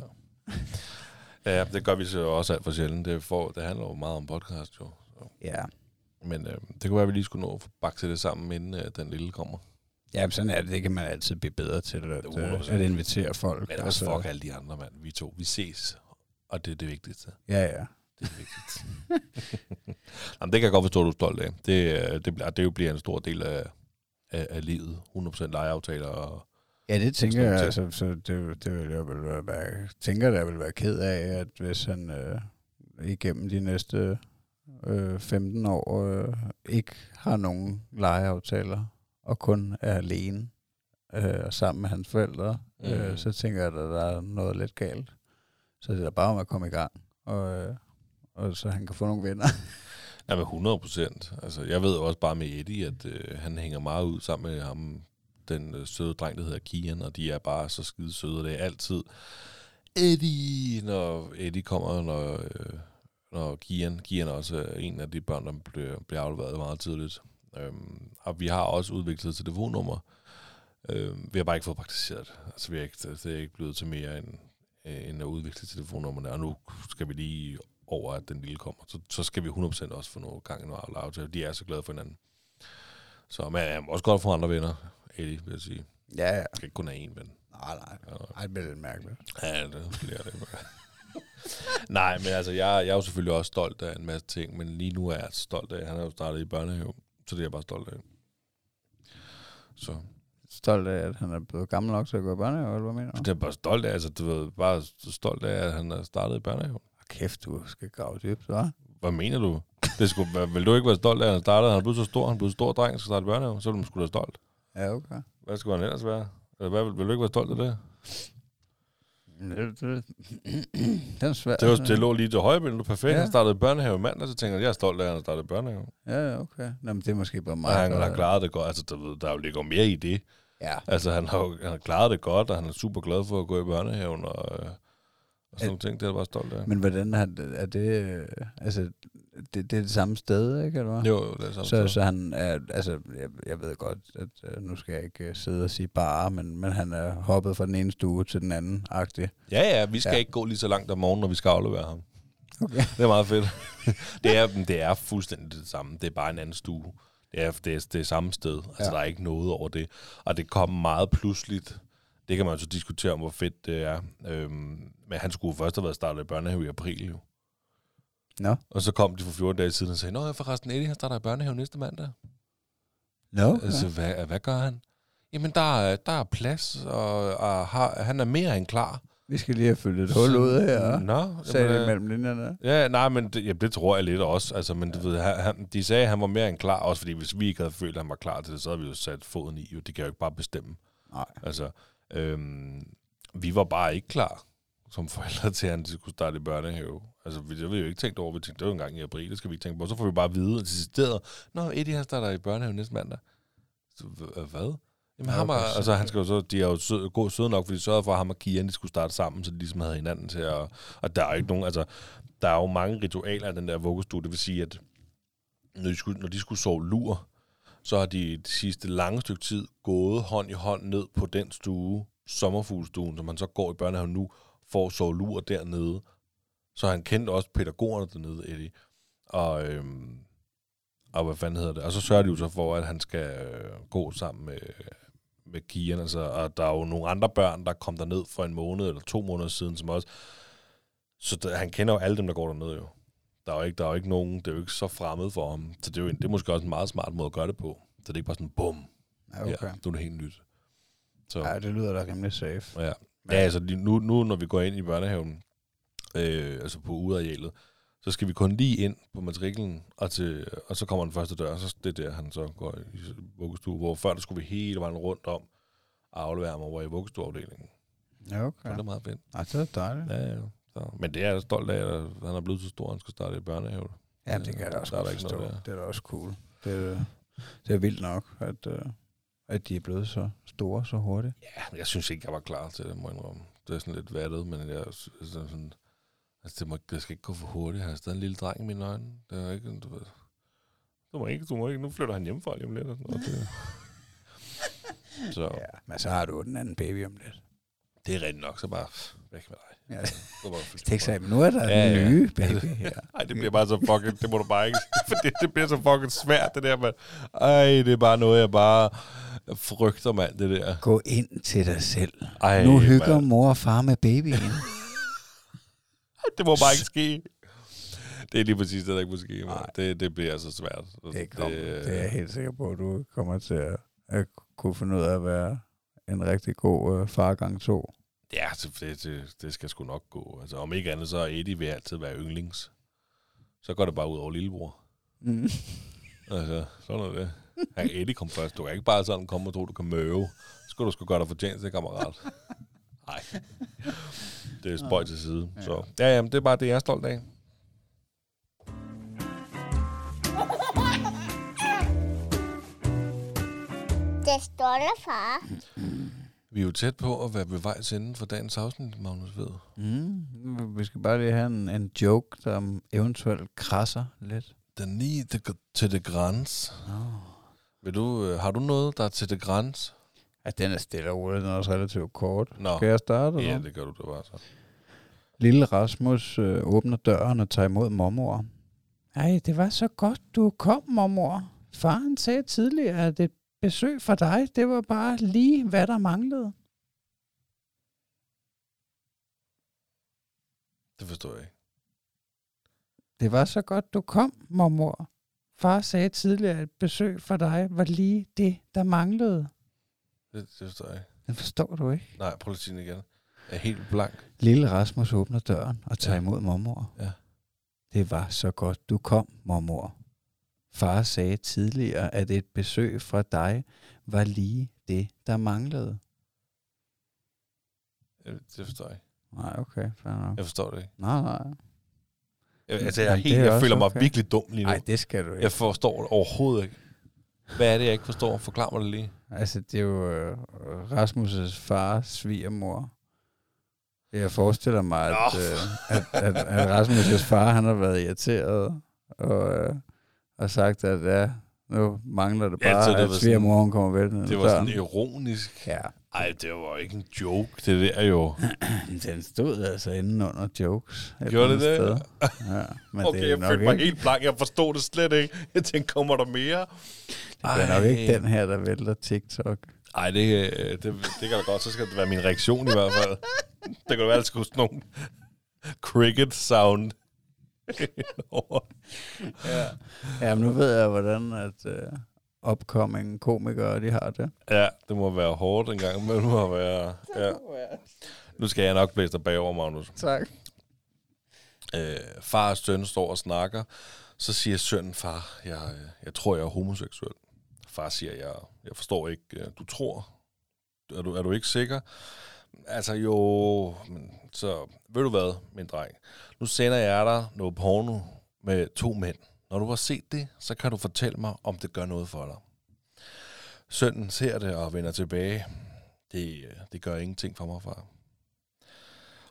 ja, det gør vi så også alt for sjældent. Det, får, det handler jo meget om podcast, jo. Så. ja. Men øh, det kunne være, at vi lige skulle nå at få bakset det sammen, inden øh, den lille kommer. Ja, men sådan er det. Det kan man altid blive bedre til, at, Det øh, 100%. at invitere folk. Men også fuck alle de andre, mand. Vi to, vi ses. Og det er det vigtigste. Ja, ja. Det er det vigtigste. Jamen, det kan jeg godt forstå, at du er stolt af. Det, øh, det, bliver- det jo bliver en stor del af, af, af livet. 100% legeaftaler. Og, Ja, det tænker jeg, altså, så det, det vil jeg vel være, tænker, jeg vil være ked af, at hvis han øh, igennem de næste øh, 15 år øh, ikke har nogen legeaftaler, og kun er alene øh, sammen med hans forældre, mm. Øh, så tænker jeg, at der er noget lidt galt. Så det er da bare om at komme i gang, og, øh, og så han kan få nogle venner. Ja, med 100 procent. Altså, jeg ved også bare med Eddie, at øh, han hænger meget ud sammen med ham, den øh, søde dreng, der hedder Kian, og de er bare så skide søde. Det er altid Eddie, når Eddie kommer, når, øh, når Kian, Kian er også er en af de børn, der bliver, bliver afleveret meget tidligt. Øhm, og vi har også udviklet et telefonnummer. Øhm, vi har bare ikke fået praktiseret det. Altså, vi er ikke, det er ikke blevet til mere end, øh, end at udvikle telefonnummerne, og nu skal vi lige over, at den lille kommer. Så, så skal vi 100% også få noget gang i noget aftale. De er så glade for hinanden. Så men jeg må også godt få andre venner, Eddie, vil jeg sige. ja, ja. Jeg skal ikke kun have én ven. Nej, nej. Ej, det bliver lidt mærkeligt. Ja, det bliver det. Nej, men altså, jeg, jeg er jo selvfølgelig også stolt af en masse ting, men lige nu er jeg stolt af, at han er jo startet i børnehave. Så det er jeg bare stolt af. Så Stolt af, at han er blevet gammel nok til at gå i børnehave, eller hvad mener du? det er bare stolt af. Altså, du ved, bare stolt af, at han er startet i børnehaven. Kæft, du skal grave dybt, hva'? Hvad mener du? Det skulle, vil du ikke være stolt af, at han startede? Han er blevet så stor, han er blevet stor dreng, skal starte i børnehave. Så vil man sgu da stolt. Ja, okay. Hvad skulle han ellers være? Eller hvad, vil, vil du ikke være stolt af det? Det, det, er svær. Det, var, det lå lige til højre ben, du er perfekt. Ja. Han startede børnehave mandag, så tænker jeg, jeg er stolt af, at han startede børnehave. Ja, okay. Nå, men det er måske bare Og meget han godt. har klaret det godt. Altså, der, der er ligger mere i det. Ja. Altså, han har, han har klaret det godt, og han er super glad for at gå i børnehaven, og, øh, og sådan nogle ting. Det er jeg bare stolt af. Men hvordan har, er det... øh, Altså, det, det er det samme sted, ikke? Eller hvad? Jo, jo, det er samme Så, sted. så han er, altså, jeg, jeg ved godt, at uh, nu skal jeg ikke uh, sidde og sige bare, men, men han er hoppet fra den ene stue til den anden, agtig. Ja, ja, vi skal Ja. ikke gå lige så langt om morgenen, når vi skal aflevere ham. Okay. Det er meget fedt. det, er, det er fuldstændig det samme. Det er bare en anden stue. Det er det, er, det er samme sted. Altså, ja. der er ikke noget over det. Og det kom meget pludseligt. Det kan man jo så diskutere om, hvor fedt det er. Øhm, men han skulle først have været startet i børnehave i april, jo. Nå. Og så kom de for 14 dage siden og sagde, Nå, forresten, Eddie, han starter i børnehave næste mandag. Nå, Okay. Altså, hvad, hvad gør han? Jamen, der er, der er plads, og, og har, han er mere end klar. Vi skal lige have fyldt et hul ud her, Nå, sagde jamen, det øh, mellem linjerne. Ja, nej, men det, ja, det tror jeg lidt også. Altså, men du ved, han, de sagde, at han var mere end klar, også fordi hvis vi ikke havde følt, at han var klar til det, så havde vi jo sat foden i. Jo. De kan jo ikke bare bestemme. Nej. Altså, øhm, vi var bare ikke klar som forældre til, at han skulle starte i børnehave. Altså, vi, det havde vi jo ikke tænkt over. Vi tænkte, det var en gang i april, det skal vi ikke tænke på. Så får vi bare at vide, at stedet, Nå, Eddie, han starter i børnehave næste mandag. Så, hva- hvad? Jamen, Ja, ham og, altså, han skal jo så, de er jo sød, god, søde nok, fordi de sørgede for, at ham og Kian, de skulle starte sammen, så de ligesom havde hinanden til at... Og der er jo ikke nogen, altså, der er jo mange ritualer i den der vuggestue. Det vil sige, at når de skulle, når de skulle sove lur, så har de det sidste lange stykke tid gået hånd i hånd ned på den stue, sommerfuglstuen, som man så går i børnehaven nu, for at sove lur dernede. Så han kendte også pædagogerne dernede, Eddie. Og, øhm, og hvad fanden hedder det? Og så sørger de jo så for, at han skal øh, gå sammen med, med Kian. Altså, og der er jo nogle andre børn, der kom derned for en måned eller to måneder siden, som også... Så der, han kender jo alle dem, der går dernede jo. Der er jo ikke, der er jo ikke nogen, det er jo ikke så fremmed for ham. Så det er jo en, det er måske også en meget smart måde at gøre det på. Så det er ikke bare sådan, bum, Ja, okay. ja, nu er det helt nyt. Så, Ja, det lyder da rimelig safe. ja. ja altså nu, nu, når vi går ind i børnehaven, øh, altså på udearealet, så skal vi kun lige ind på matriklen, og, til, og så kommer den første dør, og så det er der, han så går i vuggestue, hvor før der skulle vi hele vejen rundt om og aflevere ham over i vuggestueafdelingen. Ja, Ja. okay. Det er meget fedt. Ej, det er dejligt. Ja, ja. Så. Men det er jeg stolt af, at han er blevet så stor, at han skal starte i børnehave. Ja, det kan jeg da også Der er forstå. der. Det er da også cool. Det er, det er vildt nok, at, uh, at de er blevet så store så hurtigt. Ja, jeg synes ikke, jeg var klar til det, må jeg indrømme. Det er sådan lidt vattet, men jeg synes sådan, sådan altså det, må, det skal ikke gå for hurtigt. Jeg har stadig en lille dreng i mine øjne. Det er ikke, du ved. Du må ikke, du må ikke. Nu flytter han hjemmefra lige om lidt. Og sådan noget. Det, så Ja, men så har du den anden baby om lidt. det er rigtigt nok, så bare væk med dig. Ja. Så sig, men nu er der Ja, en ja. nye baby her. Ej, det bliver bare så fucking, det må du bare ikke, for det, det bliver så fucking svært, det der, man. Ej, det er bare noget, jeg bare frygter, mand, det der. Gå ind til dig selv. Ej, nu hygger mand. mor og far med babyen. Det må bare ikke ske. Det er lige præcis det, der ikke må ske. Mand. Det, det bliver altså svært. Det, kommer, det, det er jeg helt sikker på, at du kommer til at, at kunne finde ud af at være en rigtig god uh, far gang to. Ja, det, det, det, skal sgu nok gå. Altså, om ikke andet, så er Eddie vil altid være yndlings. Så går det bare ud over lillebror. Mm. Altså, sådan er det. Han Eddie kom først. Du kan ikke bare sådan komme og tro, du kan møve. Så skal du sgu gøre dig fortjent til, kammerat. Nej. Det er spøj til side. Så ja, jamen, det er bare det, jeg er stolt af. Det stolte far. Vi er jo tæt på at være ved vej til enden for dagens afsnit, Magnus Ved. Mm. Vi skal bare lige have en, en joke, der eventuelt krasser lidt. Den lige til det græns. Oh. Vil du, øh, har du noget, der er til det græns? Ja, den er stille og rolig, den er også relativt kort. Nå, Skal jeg starte? ja, eller? det gør du da bare så. Lille Rasmus øh, åbner døren og tager imod mormor. Ej, det var så godt, du kom, mormor. Faren sagde tidligere, at et besøg fra dig, det var bare lige, hvad der manglede. Det forstår jeg ikke. Det var så godt, du kom, mormor. Far sagde tidligere, at et besøg for dig var lige det, der manglede. Det, det forstår jeg ikke. Den forstår du ikke. Nej, prøv at sige det igen. Jeg er helt blank. Lille Rasmus åbner døren og tager Ja. imod mormor. Ja. Det var så godt, du kom, mormor. Far sagde tidligere, at et besøg fra dig var lige det, der manglede. Det forstår jeg ikke. Nej, okay, fair nok. Jeg forstår det ikke. Nej, nej. Jeg, altså, jeg, er Jamen, helt, jeg føler mig okay. virkelig dum lige nu. Nej, det skal du ikke. Jeg forstår det overhovedet ikke. Hvad er det, jeg ikke forstår? Forklar mig det lige. Altså, det er jo øh, Rasmus' fars svigermor. Jeg forestiller mig, at, øh, at, at, at Rasmus' far, han har været irriteret og, øh, og sagt, at ja, nu mangler det Ja, bare, så ja, det at var sådan- svigermor hun kommer væltende. Det var sådan ironisk. Ja, Ej, det var ikke en joke. Det der jo. den stod altså inde under jokes. Gjorde det det? Ja, men Okay, det er jeg følte mig ikke, helt blank. Jeg forstod det slet ikke. Jeg tænkte, kommer der mere? det er nok ikke den her, der vælter TikTok. Ej, det, øh, det, det kan da godt. Så skal det være min reaktion i hvert fald. Det kan være, at der skulle sådan nogle cricket sound. Ja. ja, men nu ved jeg, hvordan at uh, upcoming komikere, de har det. Ja, det må være hårdt en gang, men det må være... Ja. Nu skal jeg nok blæse dig bagover, Magnus. Tak. Øh, far og søn står og snakker. Så siger sønnen, far, jeg, øh, jeg tror, jeg er homoseksuel. Far siger, jeg, jeg forstår ikke, øh, du tror. Er du, er du ikke sikker? Altså jo, men så ved du hvad, min dreng. Nu sender jeg dig noget porno med to mænd. Når du har set det, så kan du fortælle mig, om det gør noget for dig. Sønnen ser det og vender tilbage. Det, øh, det gør ingenting for mig, far.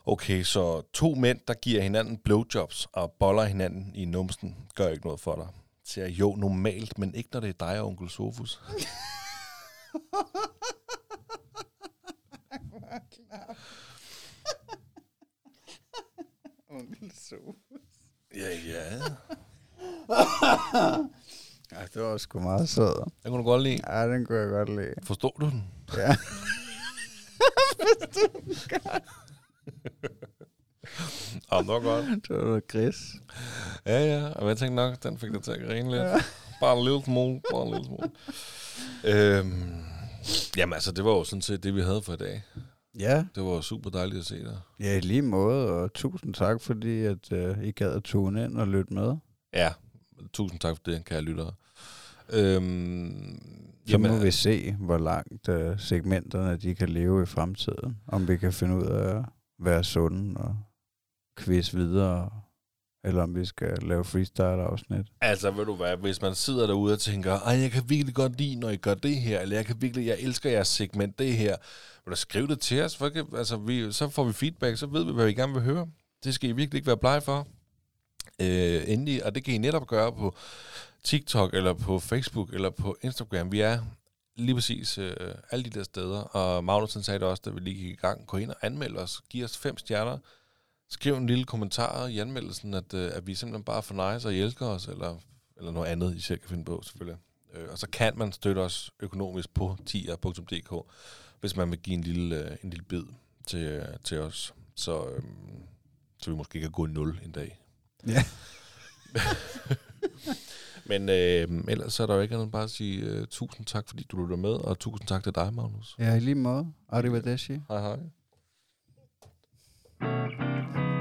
Okay, så to mænd, der giver hinanden blowjobs og boller hinanden i numsen, gør ikke noget for dig. Siger jo, normalt, men ikke når det er dig og onkel Sofus. Ja, ja. Ja, det var sgu meget sød. Den kunne du godt lide. Ja, den kunne jeg godt lide. Forstår du den? Ja. Ja, det var godt. Det var noget gris. Ja, ja. Og jeg tænkte nok, den fik dig til at grine lidt. Bare en lille smule. Bare en lille smule. Øhm, jamen altså, det var jo sådan set det, vi havde for i dag. Ja, Det var super dejligt at se dig. ja, i lige måde, og tusind tak, fordi at, uh, I gad at tune ind og lytte med. Ja, tusind tak for det, kære lyttere. Øhm, Så må vi se, hvor langt uh, segmenterne de kan leve i fremtiden. Om vi kan finde ud af at være sunde og quiz videre, eller om vi skal lave freestyle-afsnit. Altså, ved du hvad, hvis man sidder derude og tænker, ej, jeg kan virkelig godt lide, når I gør det her, eller jeg kan virkelig, jeg elsker jeres segment, det her, vil du skrive det til os, for, kan- altså, vi, så får vi feedback, så ved vi, hvad vi gerne vil høre. Det skal I virkelig ikke være blege for. Øh, endelig, og det kan I netop gøre på TikTok, eller på Facebook, eller på Instagram. Vi er lige præcis øh, alle de der steder, og Magnussen sagde det også, da vi lige gik i gang. Gå ind og anmeld os, giv os fem stjerner, skriv en lille kommentar i anmeldelsen, at, øh, at vi simpelthen bare for nice, og I elsker os, eller, eller noget andet, I selv kan finde på, selvfølgelig. Øh, og så kan man støtte os økonomisk på tier.dk, hvis man vil give en lille, øh, en lille bid til, øh, til os. Så, øh, så vi måske kan gå i nul en dag. Ja. Men øh, ellers så er der jo ikke andet end bare at sige øh, tusind tak, fordi du lytter med, og tusind tak til dig, Magnus. Ja, i lige måde. Arrivederci. Hej hej. Thank you.